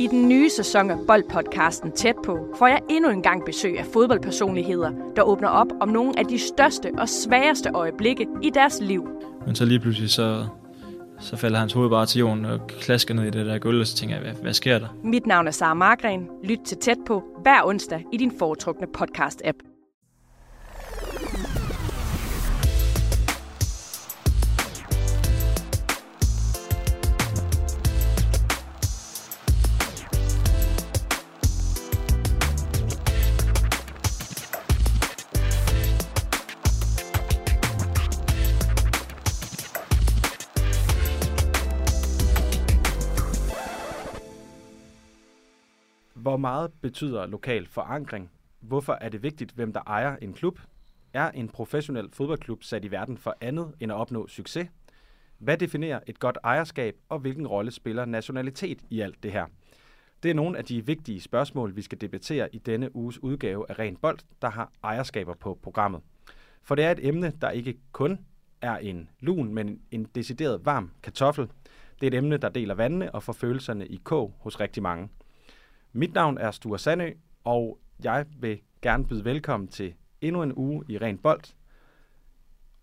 I den nye sæson af Boldpodcasten Tæt på får jeg endnu en gang besøg af fodboldpersonligheder, der åbner op om nogle af de største og sværeste øjeblikke i deres liv. Men så lige pludselig så, så falder hans hoved bare til jorden og klasker ned i det der gulv, og så tænker jeg, hvad, hvad sker der? Mit navn er Sara Margren. Lyt til Tæt på hver onsdag i din foretrukne podcast-app. Meget betyder lokal forankring? Hvorfor er det vigtigt, hvem der ejer en klub? Er en professionel fodboldklub sat i verden for andet end at opnå succes? Hvad definerer et godt ejerskab, og hvilken rolle spiller nationalitet i alt det her? Det er nogle af de vigtige spørgsmål, vi skal debattere i denne uges udgave af Ren Bold, der har ejerskaber på programmet. For det er et emne, der ikke kun er en lun, men en decideret varm kartoffel. Det er et emne, der deler vandene og får følelserne i kog hos rigtig mange. Mit navn er Sture Sandø, og jeg vil gerne byde velkommen til endnu en uge i Ren Bold,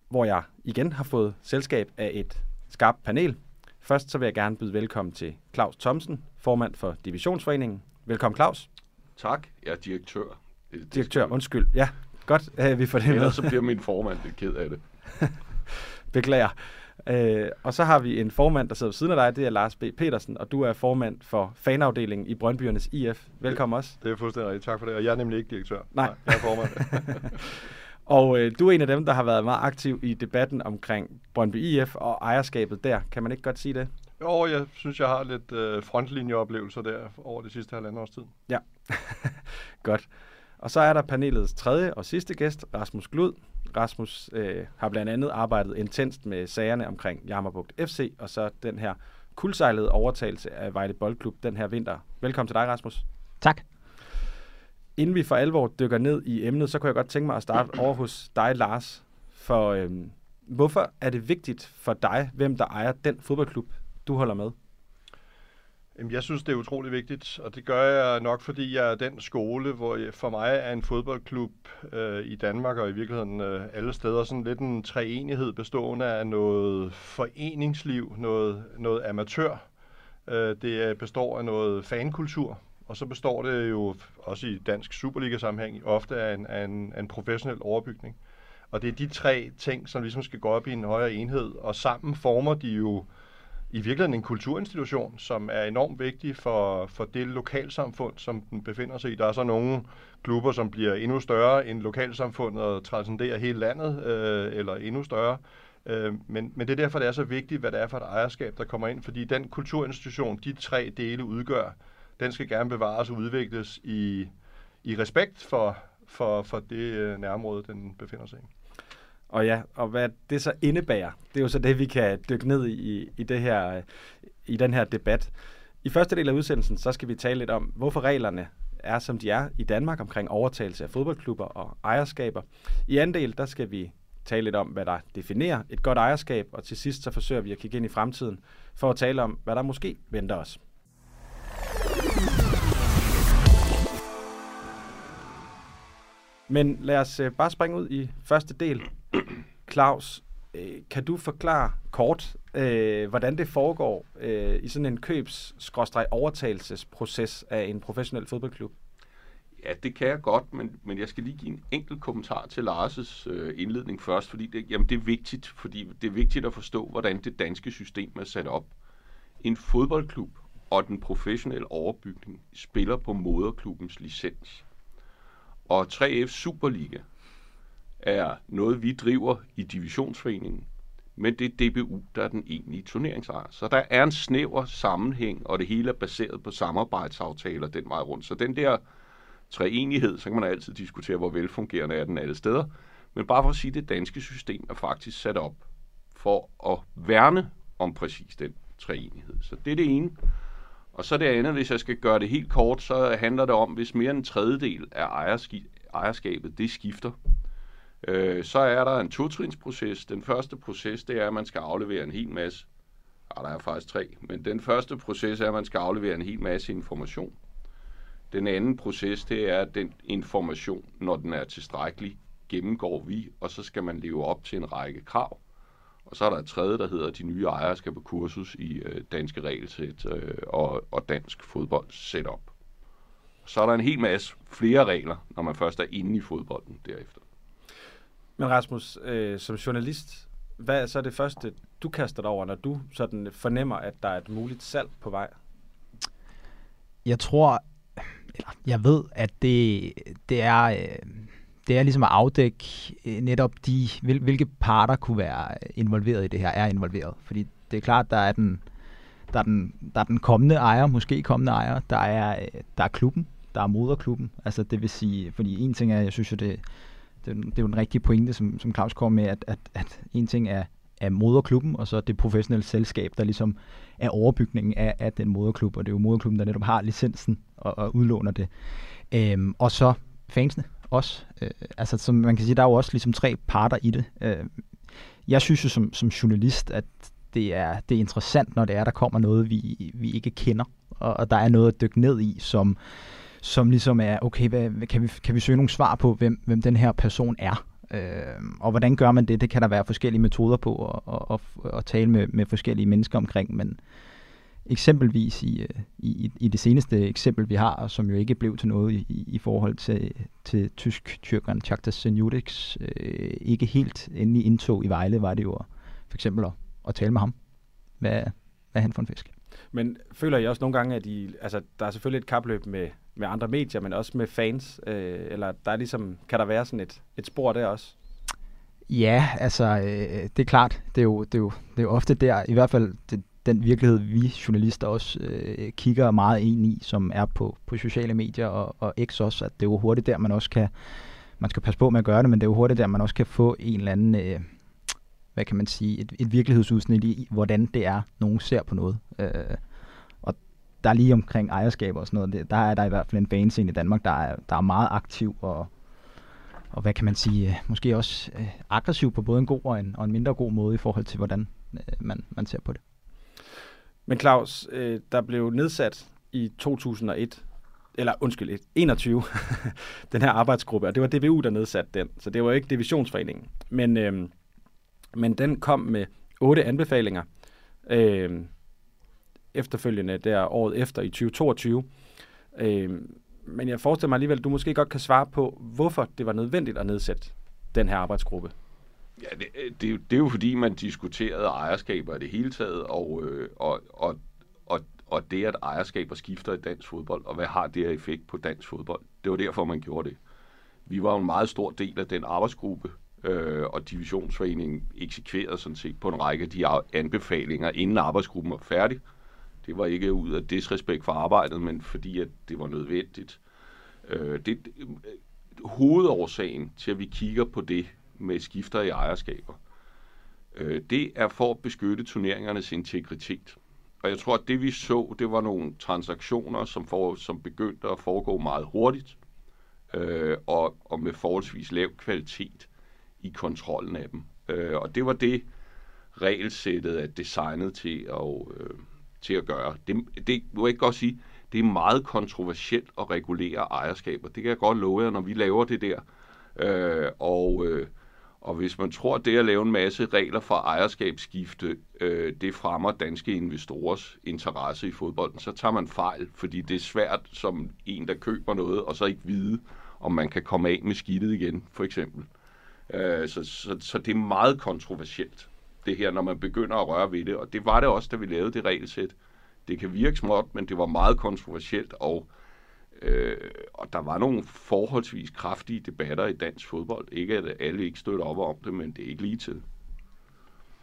hvor jeg igen har fået selskab af et skarpt panel. Først så vil jeg gerne byde velkommen til Claus Thomsen, formand for Divisionsforeningen. Velkommen Claus. Tak, jeg er direktør. Det, Direktør, undskyld. Ja, godt, at vi får det med. Ellers så bliver min formand lidt ked af det. Beklager. Øh, og så har vi en formand, der sidder ved siden af dig, det er Lars B. Petersen, og du er formand for fanafdelingen i Brøndbyernes IF. Velkommen også. Det er fuldstændig rigtigt. Tak for det. Og jeg er nemlig ikke direktør. Nej. jeg er formand. Og øh, du er en af dem, der har været meget aktiv i debatten omkring Brøndby IF og ejerskabet der. Kan man ikke godt sige det? jo, jeg synes, jeg har lidt øh, frontlinjeoplevelser der over de sidste halvandet års tid. Ja, godt. Og så er der panelets tredje og sidste gæst, Rasmus Glud. Rasmus øh, har blandt andet arbejdet intenst med sagerne omkring Jammerbugt FC, og så den her kuldsejlede overtagelse af Vejle Boldklub den her vinter. Velkommen til dig, Rasmus. Tak. Inden vi for alvor dykker ned i emnet, så kunne jeg godt tænke mig at starte over hos dig, Lars. For øhm, hvorfor er det vigtigt for dig, hvem der ejer den fodboldklub, du holder med? Jamen, jeg synes, det er utrolig vigtigt, og det gør jeg nok, fordi jeg er den skole, hvor jeg, for mig er en fodboldklub øh, i Danmark og i virkeligheden øh, alle steder sådan lidt en treenighed bestående af noget foreningsliv, noget, noget amatør. Øh, det er- består af noget fankultur, og så består det jo også i dansk Superliga-sammenhæng ofte af en, af, en, af en professionel overbygning. Og det er de tre ting, som ligesom skal gå op i en højere enhed, og sammen former de jo i virkeligheden en kulturinstitution, som er enormt vigtig for, for det lokalsamfund, som den befinder sig i. Der er så nogle klubber, som bliver endnu større end lokalsamfundet og transcenderer hele landet, øh, eller endnu større. Øh, men, men det er derfor, det er så vigtigt, hvad det er for et ejerskab, der kommer ind, fordi den kulturinstitution, de tre dele udgør, den skal gerne bevares og udvikles i, i respekt for, for, for det øh, nærområde, den befinder sig i. Og ja, og hvad det så indebærer, det er jo så det, vi kan dykke ned i, i, det her, i den her debat. I første del af udsendelsen, så skal vi tale lidt om, hvorfor reglerne er, som de er i Danmark omkring overtagelse af fodboldklubber og ejerskaber. I anden del, der skal vi tale lidt om, hvad der definerer et godt ejerskab, og til sidst så forsøger vi at kigge ind i fremtiden for at tale om, hvad der måske venter os. Men lad os øh, bare springe ud i første del. Claus, øh, kan du forklare kort, øh, hvordan det foregår øh, i sådan en købs-overtagelsesproces af en professionel fodboldklub? Ja, det kan jeg godt, men, men jeg skal lige give en enkelt kommentar til Lars' øh, indledning først, fordi det, jamen, det er vigtigt, fordi det er vigtigt at forstå, hvordan det danske system er sat op. En fodboldklub og den professionelle overbygning spiller på moderklubbens licens. Og 3F Superliga er noget, vi driver i divisionsforeningen, men det er DBU, der er den egentlige turneringsejer. Så der er en snæver sammenhæng, og det hele er baseret på samarbejdsaftaler den vej rundt. Så den der treenighed, så kan man altid diskutere, hvor velfungerende er den alle steder. Men bare for at sige, at det danske system er faktisk sat op for at værne om præcis den treenighed. Så det er det ene. Og så det andet, hvis jeg skal gøre det helt kort, så handler det om, hvis mere end en tredjedel af ejerskabet, det skifter, øh, så er der en totrinsproces. Den første proces, det er, at man skal aflevere en hel masse ah, der er faktisk tre. Men den første proces er, at man skal aflevere en hel masse information. Den anden proces, det er, at den information, når den er tilstrækkelig, gennemgår vi, og så skal man leve op til en række krav. Og så er der et tredje, der hedder, at de nye ejere skal på kursus i øh, danske regelsæt øh, og, og dansk fodbold setup. Så er der en hel masse flere regler, når man først er inde i fodbolden derefter. Men Rasmus, øh, som journalist, hvad er så det første, du kaster dig over, når du sådan fornemmer, at der er et muligt salg på vej? Jeg tror, eller jeg ved, at det, det er... Øh, det er ligesom at afdække øh, netop de, hvil, hvilke parter kunne være øh, involveret i det her, er involveret. Fordi det er klart, der er den, der er den, der er den kommende ejer, måske kommende ejer, der er, øh, der er klubben, der er moderklubben. Altså det vil sige, fordi en ting er, jeg synes jo, det, det, det er jo en rigtig pointe, som, som Claus kom med, at, at, at en ting er, er moderklubben, og så det professionelle selskab, der ligesom er overbygningen af, af den moderklub, og det er jo moderklubben, der netop har licensen og, og udlåner det. Øhm, og så fansene også. Øh, altså, som man kan sige, der er jo også ligesom tre parter i det. Øh, jeg synes jo som, som journalist, at det er, det er interessant, når det er, der kommer noget, vi, vi ikke kender, og, og der er noget at dykke ned i, som, som ligesom er, okay, hvad, kan, vi, kan vi søge nogle svar på, hvem, hvem den her person er? Øh, og hvordan gør man det? Det kan der være forskellige metoder på at, at, at, at tale med, med forskellige mennesker omkring, men eksempelvis i, øh, i, i det seneste eksempel, vi har, som jo ikke blev til noget i, i forhold til, til tysk-tyrkeren Chaktas Senjudix, øh, ikke helt endelig indtog i Vejle, var det jo for eksempel at, at tale med ham. Hvad, hvad er han for en fisk? Men føler jeg også nogle gange, at de, altså, der er selvfølgelig et kapløb med, med andre medier, men også med fans, øh, eller der er ligesom, kan der være sådan et, et spor der også? Ja, altså, øh, det er klart. Det er, jo, det, er jo, det er jo ofte der, i hvert fald det, den virkelighed, vi journalister også øh, kigger meget ind i, som er på, på sociale medier og, og X også, at det er jo hurtigt der, man også kan, man skal passe på med at gøre det, men det er jo hurtigt der, man også kan få en eller anden, øh, hvad kan man sige, et, et virkelighedsudsnit i, hvordan det er, nogen ser på noget. Øh, og der er lige omkring ejerskab og sådan noget, det, der er der i hvert fald en fanscene i Danmark, der er, der er meget aktiv og, og hvad kan man sige, øh, måske også øh, aggressiv på både en god og en, og en mindre god måde i forhold til, hvordan øh, man, man ser på det. Men Claus, øh, der blev nedsat i 2001, eller undskyld, 21, den her arbejdsgruppe, og det var DBU, der nedsatte den, så det var ikke Divisionsforeningen. Men, øh, men den kom med otte anbefalinger øh, efterfølgende der året efter i 2022. Øh, men jeg forestiller mig alligevel, at du måske godt kan svare på, hvorfor det var nødvendigt at nedsætte den her arbejdsgruppe. Ja, det, øh, det, det er jo fordi, man diskuterede ejerskaber i det hele taget, og, øh, og, og, og, og det, at ejerskaber skifter i dansk fodbold, og hvad har det her effekt på dansk fodbold? Det var derfor, man gjorde det. Vi var jo en meget stor del af den arbejdsgruppe, øh, og divisionsforeningen eksekverede sådan set på en række af de anbefalinger, inden arbejdsgruppen var færdig. Det var ikke ud af disrespekt for arbejdet, men fordi at det var nødvendigt. Øh, det, øh, hovedårsagen til, at vi kigger på det, med skifter i ejerskaber. Øh, det er for at beskytte turneringernes integritet. Og jeg tror, at det vi så, det var nogle transaktioner, som, for, som begyndte at foregå meget hurtigt, øh, og, og med forholdsvis lav kvalitet i kontrollen af dem. Øh, og det var det, regelsættet er designet til at, øh, til at gøre. Det, det må jeg ikke godt sige, det er meget kontroversielt at regulere ejerskaber. Det kan jeg godt love jer, når vi laver det der. Øh, og, øh, og hvis man tror, at det at lave en masse regler for ejerskabsskifte, øh, det fremmer danske investorers interesse i fodbolden, så tager man fejl, fordi det er svært som en, der køber noget, og så ikke vide, om man kan komme af med skidtet igen, for eksempel. Øh, så, så, så det er meget kontroversielt, det her, når man begynder at røre ved det. Og det var det også, da vi lavede det regelsæt. Det kan virke småt, men det var meget kontroversielt, og Øh, og der var nogle forholdsvis kraftige debatter i dansk fodbold. Ikke at alle ikke støtter op om det, men det er ikke lige til.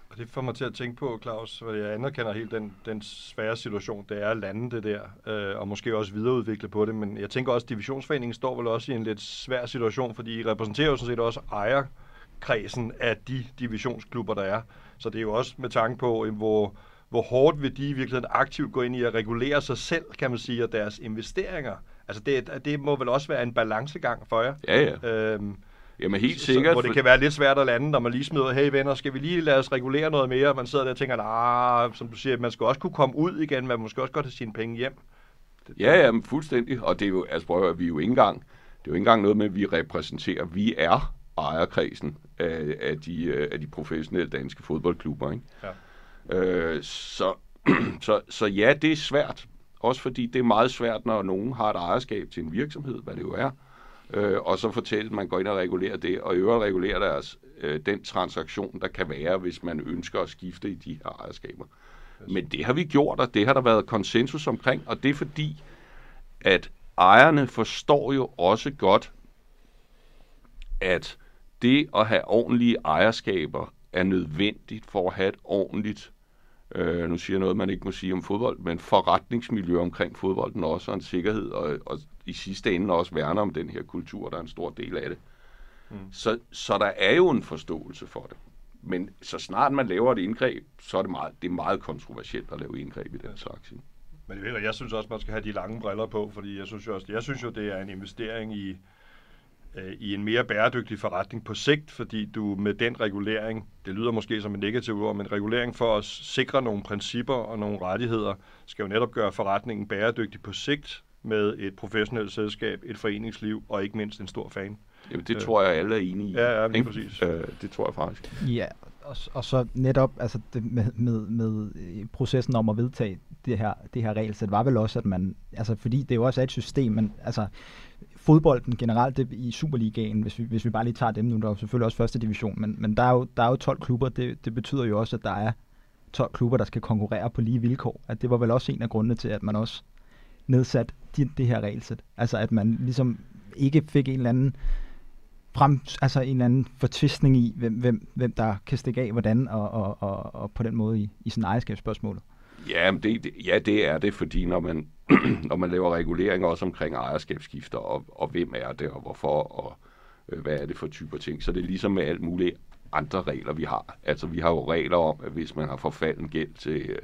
Og det får mig til at tænke på, Claus, for jeg anerkender helt den, den svære situation, det er at lande det der, øh, og måske også videreudvikle på det, men jeg tænker også, at divisionsforeningen står vel også i en lidt svær situation, fordi I repræsenterer jo sådan set også ejerkredsen af de divisionsklubber, der er. Så det er jo også med tanke på, øh, hvor, hvor hårdt vil de i virkeligheden aktivt gå ind i at regulere sig selv, kan man sige, og deres investeringer. Altså det, det må vel også være en balancegang for jer. Ja, ja. Øhm, Jamen helt Så- sikkert. Hvor det kan være lidt svært at lande, når man lige smider, hey venner, skal vi lige lade os regulere noget mere? Man sidder der og tænker, ah, som du siger, man skal også kunne komme ud igen, man måske også godt have sine penge hjem. Ja, ja, men fuldstændig. Og det er jo, altså prøv at høre, vi er jo ikke engang, det er jo ikke engang noget med, at vi repræsenterer. Vi er ejerkredsen af, af, de, øh, af de professionelle danske fodboldklubber. Ikke? Ja. Øh, så, så, så ja, det er svært. Også fordi det er meget svært, når nogen har et ejerskab til en virksomhed, hvad det jo er. Øh, og så fortælle, at man går ind og regulerer det, og i øvrigt regulerer deres, øh, den transaktion, der kan være, hvis man ønsker at skifte i de her ejerskaber. Men det har vi gjort, og det har der været konsensus omkring, og det er fordi, at ejerne forstår jo også godt, at det at have ordentlige ejerskaber er nødvendigt for at have et ordentligt, øh, nu siger jeg noget, man ikke må sige om fodbold, men forretningsmiljø omkring fodbolden også, og en sikkerhed, og, og i sidste ende også værner om den her kultur, der er en stor del af det. Mm. Så, så der er jo en forståelse for det. Men så snart man laver et indgreb, så er det meget, det er meget kontroversielt at lave indgreb i den slags. Men jeg synes også, man skal have de lange briller på, fordi jeg synes jo, også, jeg synes jo det er en investering i, øh, i en mere bæredygtig forretning på sigt, fordi du med den regulering, det lyder måske som en negativ ord, men regulering for at sikre nogle principper og nogle rettigheder, skal jo netop gøre forretningen bæredygtig på sigt med et professionelt selskab, et foreningsliv og ikke mindst en stor fan. Jamen, det Øh. tror jeg, alle er enige i. Ja, ja, lige ikke? præcis. Øh, det tror jeg faktisk. Ja, og, og så netop altså det med, med, med øh, processen om at vedtage det her, det her regelsæt, var vel også, at man, altså fordi det jo også er et system, men altså fodbolden generelt det, i Superligaen, hvis vi, hvis vi bare lige tager dem nu, der er selvfølgelig også første division, men, men der, er jo, der er jo 12 klubber, det, det betyder jo også, at der er 12 klubber, der skal konkurrere på lige vilkår. At det var vel også en af grundene til, at man også nedsat de, det her regelsæt. Altså at man ligesom ikke fik en eller anden frem, altså en eller anden fortvistning i, hvem, hvem, hvem der kan stikke af hvordan, og, og, og, og på den måde i, i sin ejerskabsspørgsmål. Ja, men det, det, ja, det er det, fordi når man, når man laver regulering også omkring ejerskabsskifter, og, og hvem er det, og hvorfor, og øh, hvad er det for typer ting, så det er ligesom med alt muligt andre regler, vi har. Altså, vi har jo regler om, at hvis man har forfalden gæld til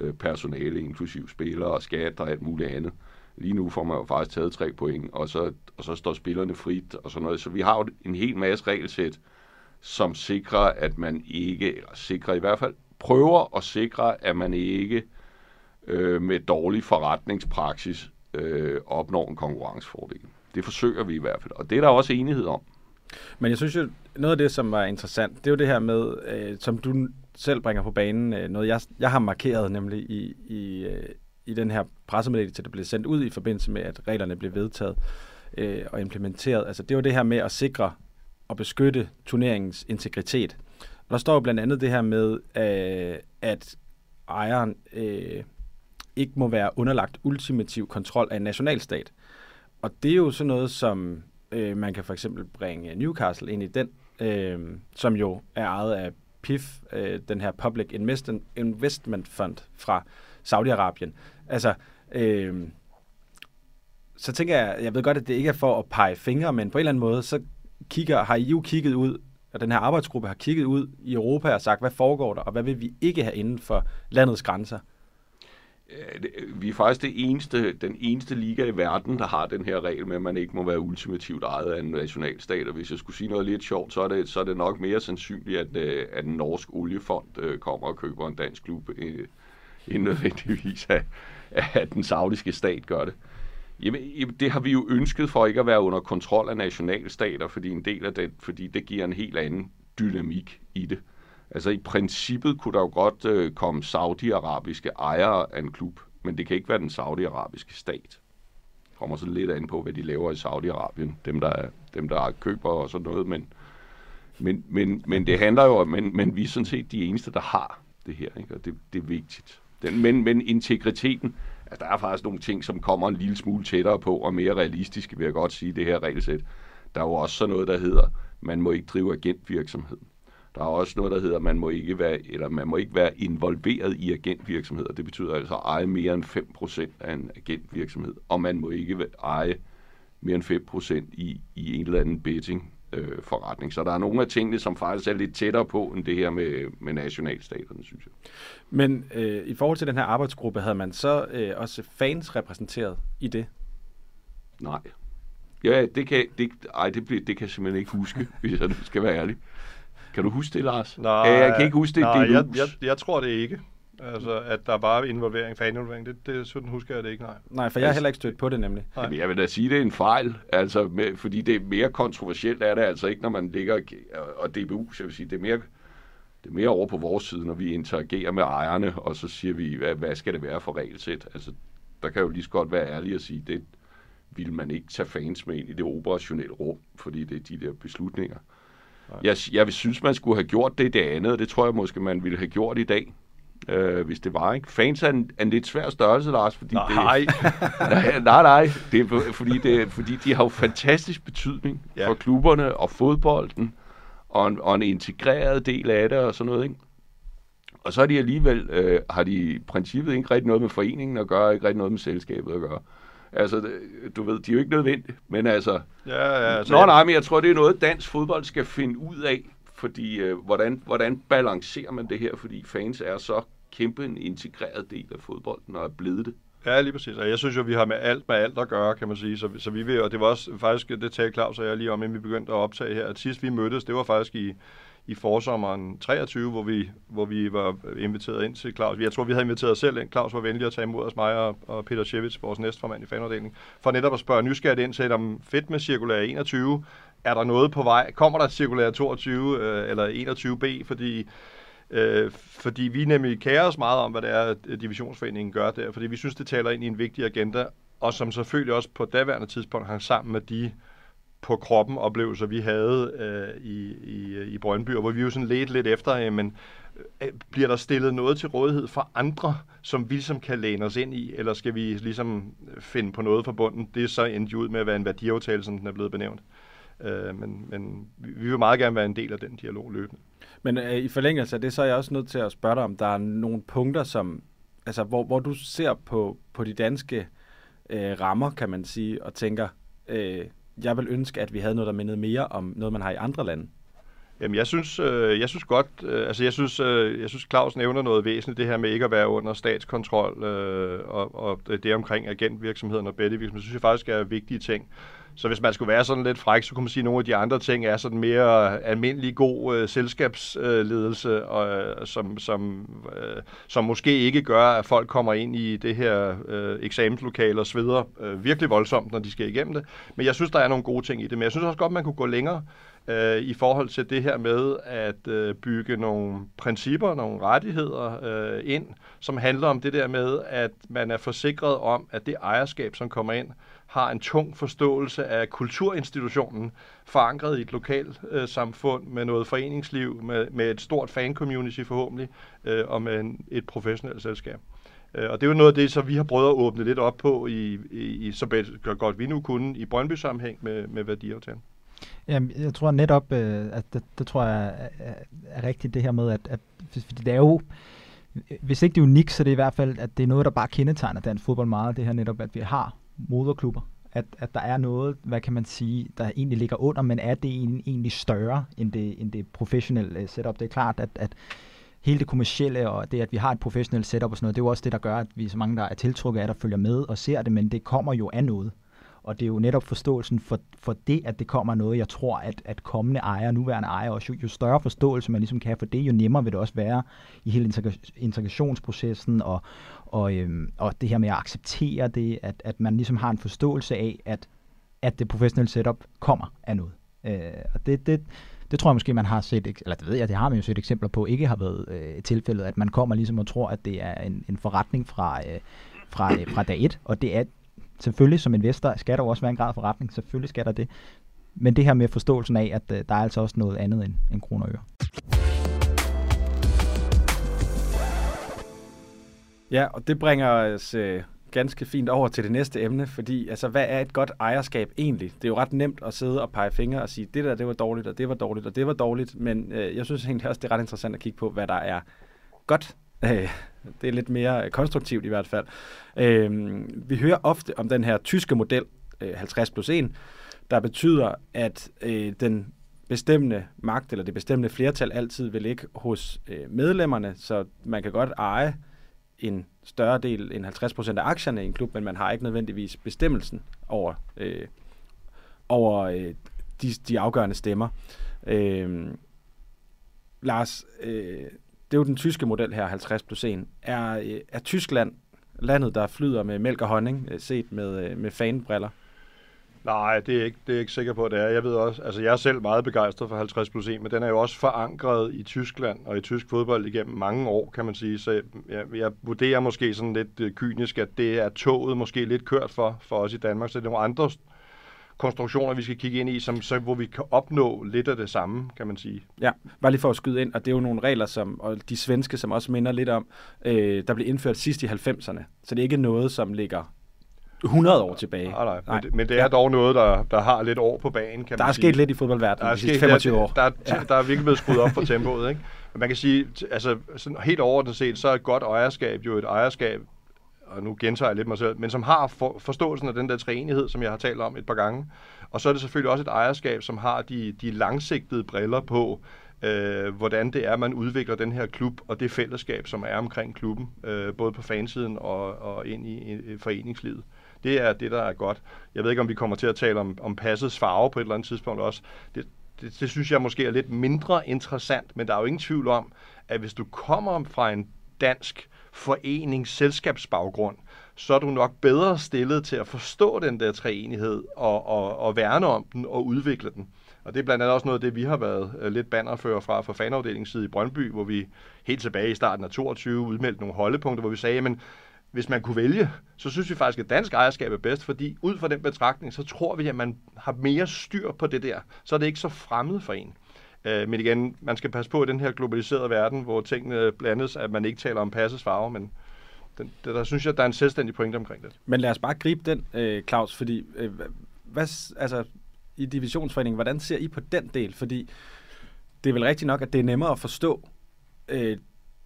øh, personale, inklusiv spillere og skat og alt muligt andet, lige nu får man jo faktisk taget tre point, og så, og så står spillerne frit og sådan noget. Så vi har jo en hel masse regelsæt, som sikrer, at man ikke, eller sikrer i hvert fald, prøver at sikre, at man ikke øh, med dårlig forretningspraksis øh, opnår en konkurrencefordel. Det forsøger vi i hvert fald, og det er der også enighed om. Men jeg synes jo, noget af det, som var interessant, det er jo det her med, øh, som du selv bringer på banen, øh, noget jeg, jeg har markeret nemlig i, i, øh, i den her pressemeddelelse, der blev sendt ud i forbindelse med, at reglerne blev vedtaget øh, og implementeret. Altså det var det her med at sikre og beskytte turneringens integritet. Og der står jo blandt andet det her med, øh, at ejeren øh, ikke må være underlagt ultimativ kontrol af en nationalstat. Og det er jo sådan noget, som øh, man kan for eksempel bringe Newcastle ind i den, øh, som jo er ejet af PIF, øh, den her Public Investment, Investment Fund fra Saudi-Arabien. Altså, øh, så tænker jeg, jeg ved godt, at det ikke er for at pege fingre, men på en eller anden måde, så kigger, har I jo kigget ud, og den her arbejdsgruppe har kigget ud i Europa og sagt, hvad foregår der, og hvad vil vi ikke have inden for landets grænser? Øh, øh, vi er faktisk det eneste, den eneste liga i verden, der har den her regel med, at man ikke må være ultimativt ejet af en nationalstat. Og hvis jeg skulle sige noget lidt sjovt, så er det, så er det nok mere sandsynligt, at, øh, at en norsk oliefond kommer og køber en dansk klub, end nødvendigvis, at, at den saudiske stat gør det. Jamen, jamen, det har vi jo ønsket for ikke at være under kontrol af nationalstater, fordi en del af den, fordi det giver en helt anden dynamik i det. Altså i princippet kunne der jo godt øh, komme saudiarabiske ejere af en klub, men det kan ikke være den saudiarabiske stat. Kommer så lidt an på, hvad de laver i Saudi-Arabien, dem der, dem der køber og sådan noget, men, men, men, men det handler jo om, men, men vi er sådan set de eneste, der har det her, ikke? og det, det er vigtigt. Den, men, men integriteten, at der er faktisk nogle ting, som kommer en lille smule tættere på, og mere realistisk, vil jeg godt sige, det her regelsæt. Der er jo også sådan noget, der hedder, man må ikke drive agentvirksomhed. Der er også noget, der hedder, man må ikke være, eller man må ikke være involveret i agentvirksomheder. Det betyder altså at eje mere end 5% af en agentvirksomhed, og man må ikke eje mere end 5% i, i en eller anden betting øh, forretning. Så der er nogle af tingene, som faktisk er lidt tættere på end det her med, med nationalstaterne, synes jeg. Men øh, i forhold til den her arbejdsgruppe, havde man så øh, også fans repræsenteret i det? Nej. Ja, det kan, det, ej, det, bliver, det kan jeg simpelthen ikke huske, hvis jeg nu skal være ærlig. Kan du huske det, Lars? Nej, ja, jeg kan ikke huske det. Nej, det jeg, jeg, jeg tror det ikke. Altså, at der bare er involvering, faninvolvering, det, det sådan husker jeg det ikke, nej. Nej, for jeg har heller ikke stødt på det nemlig. Jamen, jeg vil da sige, det er en fejl, altså, med, fordi det er mere kontroversielt er det altså ikke, når man ligger, og DBU, så jeg vil sige, det er mere, det er mere over på vores side, når vi interagerer med ejerne, og så siger vi, hvad, hvad skal det være for regelsæt? Altså, der kan jo lige så godt være ærlig at sige, det vil man ikke tage fans med ind i det operationelle rum, fordi det er de der beslutninger. Jeg, jeg synes, man skulle have gjort det det andet, og det tror jeg måske, man ville have gjort i dag, øh, hvis det var. Ikke? Fans er en, en lidt svær størrelse, Lars, fordi Nej. det, nej, nej, nej. Det er, fordi, det, fordi de har jo fantastisk betydning Ja. for klubberne og fodbolden, og en, og en integreret del af det og sådan noget. Ikke? Og så har de alligevel, øh, har de i princippet ikke rigtig noget med foreningen at gøre, ikke rigtig noget med selskabet at gøre. Altså, du ved, de er jo ikke nødvendige, men altså... Ja, ja, altså, Nå nej, men jeg tror, det er noget, dansk fodbold skal finde ud af, fordi øh, hvordan, hvordan balancerer man det her, fordi fans er så kæmpe en integreret del af fodbolden og er blevet det. Ja, lige præcis. Og jeg synes jo, vi har med alt med alt at gøre, kan man sige. Så, så vi vil, og det var også faktisk, det talte Claus og jeg lige om, inden vi begyndte at optage her, at sidst vi mødtes, det var faktisk i, i forsommeren 23, hvor vi, hvor vi var inviteret ind til Claus. Jeg tror, vi havde inviteret os selv ind. Claus var venlig at tage imod os, mig og, og Peter Schewitz, vores næstformand i fanafdelingen, for netop at spørge nysgerrigt ind til, om fedt med cirkulær 21, er der noget på vej? Kommer der cirkulær 22 øh, eller 21b? Fordi Øh, fordi vi nemlig kærer os meget om, hvad det er, divisionsforeningen gør der, fordi vi synes, det taler ind i en vigtig agenda, og som selvfølgelig også på daværende tidspunkt hang sammen med de på kroppen oplevelser, vi havde øh, i, i, i Brøndby, og hvor vi jo sådan lidt lidt efter, jamen, men øh, bliver der stillet noget til rådighed for andre, som vi ligesom kan læne os ind i, eller skal vi ligesom øh, finde på noget fra bunden? Det er så endt ud med at være en værdiaftale, som den er blevet benævnt. Øh, men, men vi vi vil meget gerne være en del af den dialog løbende. Men øh, i forlængelse af det, så er jeg også nødt til at spørge dig, om der er nogle punkter, som, altså, hvor, hvor du ser på, på de danske øh, rammer, kan man sige, og tænker, øh, jeg vil ønske, at vi havde noget, der mindede mere om noget, man har i andre lande. Jamen, jeg synes, øh, jeg synes godt, øh, altså jeg synes, øh, jeg synes Claus nævner noget væsentligt, det her med ikke at være under statskontrol, øh, og, og det omkring agentvirksomheden og bettevirksomheden, synes jeg faktisk er vigtige ting. Så hvis man skulle være sådan lidt fræk, så kunne man sige, at nogle af de andre ting er sådan mere almindelig god øh, selskabsledelse, øh, og, øh, som, som, øh, som måske ikke gør, at folk kommer ind i det her øh, eksamenslokale og sveder øh, virkelig voldsomt, når de skal igennem det. Men jeg synes, der er nogle gode ting i det. Men jeg synes også godt, man kunne gå længere øh, i forhold til det her med at øh, bygge nogle principper, nogle rettigheder øh, ind, som handler om det der med, at man er forsikret om, at det ejerskab, som kommer ind, har en tung forståelse af kulturinstitutionen, forankret i et lokalt øh, samfund med noget foreningsliv, med, med et stort fan-community forhåbentlig, øh, og med en, et professionelt selskab. Øh, og det er jo noget af det, som vi har prøvet at åbne lidt op på, i, i, i så godt vi nu kunne, i Brøndby-sammenhæng med, med værdiaftalen. Jamen, jeg tror netop, øh, at det, det tror jeg er, er, rigtigt det her med, at, at fordi det er jo, hvis ikke det er unikt, så det er i hvert fald, at det er noget, der bare kendetegner dansk fodbold meget, det her netop, at vi har moderklubber. At, at der er noget, hvad kan man sige, der egentlig ligger under, men er det en, egentlig større end det, end det professionelle øh, setup? Det er klart, at, at hele det kommercielle og det, at vi har et professionelt setup og sådan noget, det er jo også det, der gør, at vi så mange, der er tiltrukket af, der følger med og ser det, men det kommer jo af noget. Og det er jo netop forståelsen for, for det, at det kommer noget, jeg tror, at, at kommende ejere, nuværende ejere, også jo, jo større forståelse man ligesom kan have for det, jo nemmere vil det også være i hele integrationsprocessen og, og, øhm, og det her med at acceptere det, at, at man ligesom har en forståelse af, at, at det professionelle setup kommer af noget. Øh, og det, det, det tror jeg måske, man har set, eller det ved jeg, det har man jo set eksempler på, ikke har været øh, tilfældet, at man kommer ligesom og tror, at det er en, en forretning fra, øh, fra, øh, fra dag et, og det er selvfølgelig som investor skal der jo også være en grad af forretning, selvfølgelig skal der det. Men det her med forståelsen af, at øh, der er altså også noget andet end, end kroner og øre. Ja, og det bringer os øh, ganske fint over til det næste emne, fordi altså, hvad er et godt ejerskab egentlig? Det er jo ret nemt at sidde og pege fingre og sige, det der det var dårligt, og det var dårligt, og det var dårligt, men øh, jeg synes egentlig også, det er ret interessant at kigge på, hvad der er godt. Øh, det er lidt mere øh, konstruktivt i hvert fald. Øh, vi hører ofte om den her tyske model, øh, 50 plus 1, der betyder, at øh, den bestemmende magt eller det bestemmende flertal altid vil ligge hos øh, medlemmerne, så man kan godt eje en større del end 50% af aktierne i en klub, men man har ikke nødvendigvis bestemmelsen over, øh, over øh, de, de afgørende stemmer. Øh, Lars, øh, det er jo den tyske model her, 50 plus 1. Er, øh, er Tyskland landet, der flyder med mælk og honning, øh, set med, øh, med fanbriller? Nej, det er, ikke, det er jeg ikke sikker på, det er. Jeg ved også, altså jeg er selv meget begejstret for 50 plus 1, men den er jo også forankret i Tyskland og i tysk fodbold igennem mange år, kan man sige. Så jeg, jeg vurderer måske sådan lidt kynisk, at det er toget måske lidt kørt for, for os i Danmark, så det er nogle andre konstruktioner, vi skal kigge ind i, som, så, hvor vi kan opnå lidt af det samme, kan man sige. Ja, bare lige for at skyde ind, og det er jo nogle regler, som, og de svenske, som også minder lidt om, øh, der blev indført sidst i 90'erne. Så det er ikke noget, som ligger 100 år tilbage. Nej, nej. nej. Men, det, men det er ja. dog noget, der, der har lidt år på banen, kan der man er sige. sket lidt i fodboldverdenen de sidste 25 år. Der, der, der, ja. der er virkelig blevet skruet op for tempoet, ikke? Men man kan sige, altså sådan helt overordnet set, så er et godt ejerskab jo et ejerskab, og nu gentager jeg lidt mig selv, men som har for, forståelsen af den der træenighed, som jeg har talt om et par gange. Og så er det selvfølgelig også et ejerskab, som har de, de langsigtede briller på, øh, hvordan det er, man udvikler den her klub og det fællesskab, som er omkring klubben, øh, både på fansiden og, og ind i, i foreningslivet. Det er det, der er godt. Jeg ved ikke, om vi kommer til at tale om, om passets farve på et eller andet tidspunkt også. Det, det, det synes jeg måske er lidt mindre interessant, men der er jo ingen tvivl om, at hvis du kommer fra en dansk forenings selskabsbaggrund, så er du nok bedre stillet til at forstå den der treenighed og, og, og værne om den og udvikle den. Og det er blandt andet også noget af det, vi har været øh, lidt bannerfører fra, fra fanafdelingens side i Brøndby, hvor vi helt tilbage i starten af 22 udmeldte nogle holdepunkter, hvor vi sagde, men hvis man kunne vælge, så synes vi faktisk, at dansk ejerskab er bedst, fordi ud fra den betragtning, så tror vi, at man har mere styr på det der. Så er det ikke så fremmed for en. Øh, men igen, man skal passe på i den her globaliserede verden, hvor tingene blandes, at man ikke taler om passes farve, men den, der, der synes jeg, at der er en selvstændig pointe omkring det. Men lad os bare gribe den, øh, Claus, fordi øh, hvad, altså, i divisionsforeningen, hvordan ser I på den del? Fordi det er vel rigtigt nok, at det er nemmere at forstå øh,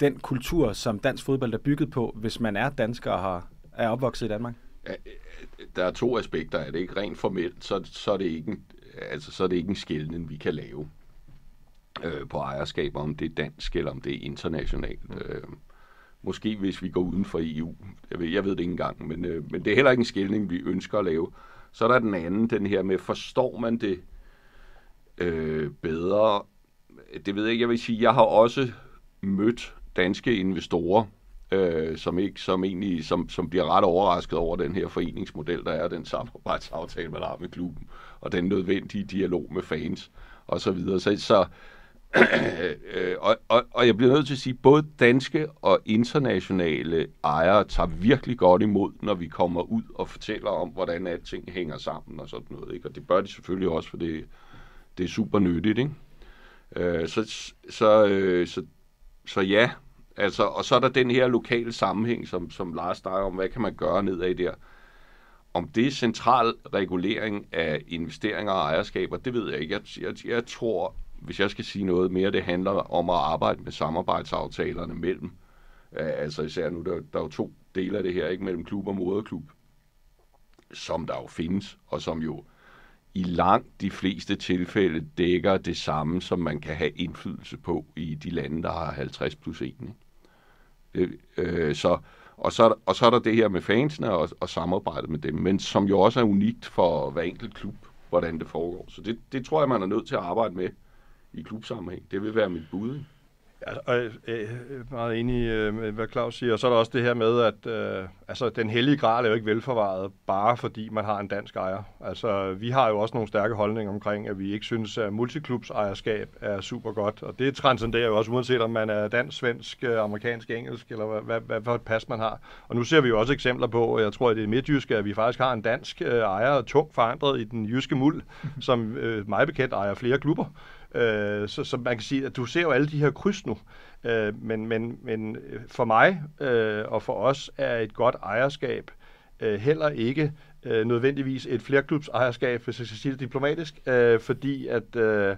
den kultur, som dansk fodbold er bygget på, hvis man er dansker og har, er opvokset i Danmark? Ja, der er to aspekter af det. Ikke rent formelt, så, så, er det ikke en, altså, så er det ikke en skældning, vi kan lave øh, på ejerskab, om det er dansk eller om det er internationalt. Øh, måske hvis vi går uden for EU. Jeg ved, jeg ved det ikke engang, men, øh, men det er heller ikke en skældning, vi ønsker at lave. Så er der den anden, den her med, forstår man det øh, bedre? Det ved jeg ikke, jeg vil sige. Jeg har også mødt danske investorer, øh, som ikke som egentlig som, som bliver ret overrasket over den her foreningsmodel, der er, den samarbejdsaftale, man har med klubben, og den nødvendige dialog med fans og så videre. Så, så øh, og, og, og jeg bliver nødt til at sige, at både danske og internationale ejere tager virkelig godt imod, når vi kommer ud og fortæller om, hvordan alting hænger sammen og sådan noget. Ikke? Og det bør de selvfølgelig også, for det, det er super nyttigt. Ikke? Øh, så, så, øh, så, så ja, altså, og så er der den her lokale sammenhæng, som, som Lars snakker om, hvad kan man gøre nedad der. Om det er central regulering af investeringer og ejerskaber, det ved jeg ikke. Jeg, jeg, jeg tror, hvis jeg skal sige noget mere, det handler om at arbejde med samarbejdsaftalerne mellem, øh, altså især nu, der, der er jo to dele af det her, ikke mellem klub og moderklub, som der jo findes, og som jo i langt de fleste tilfælde dækker det samme, som man kan have indflydelse på i de lande, der har 50 plus 1. Ikke? Øh, øh, så, og, så, og så er der det her med fansene og, og samarbejdet med dem, men som jo også er unikt for hver enkelt klub, hvordan det foregår. Så det, det tror jeg, man er nødt til at arbejde med i klubsammenhæng. Det vil være mit bud. Ja, og jeg er meget enig øh, med, hvad Claus siger. Og så er der også det her med, at øh, altså, den hellige grad er jo ikke velforvaret, bare fordi man har en dansk ejer. Altså, vi har jo også nogle stærke holdninger omkring, at vi ikke synes, at multiklubs ejerskab er super godt. Og det transcenderer jo også, uanset om man er dansk, svensk, amerikansk, engelsk, eller hvad, hvad, hvad for et pas man har. Og nu ser vi jo også eksempler på, jeg tror, at det er midtjyske, at vi faktisk har en dansk øh, ejer, tungt forandret i den jyske muld, som øh, meget bekendt ejer flere klubber. Øh, så, så man kan sige, at du ser jo alle de her kryds nu. Øh, men, men, men for mig øh, og for os er et godt ejerskab øh, heller ikke øh, nødvendigvis et flerklubs ejerskab, hvis jeg skal sige det diplomatisk, øh, fordi at øh,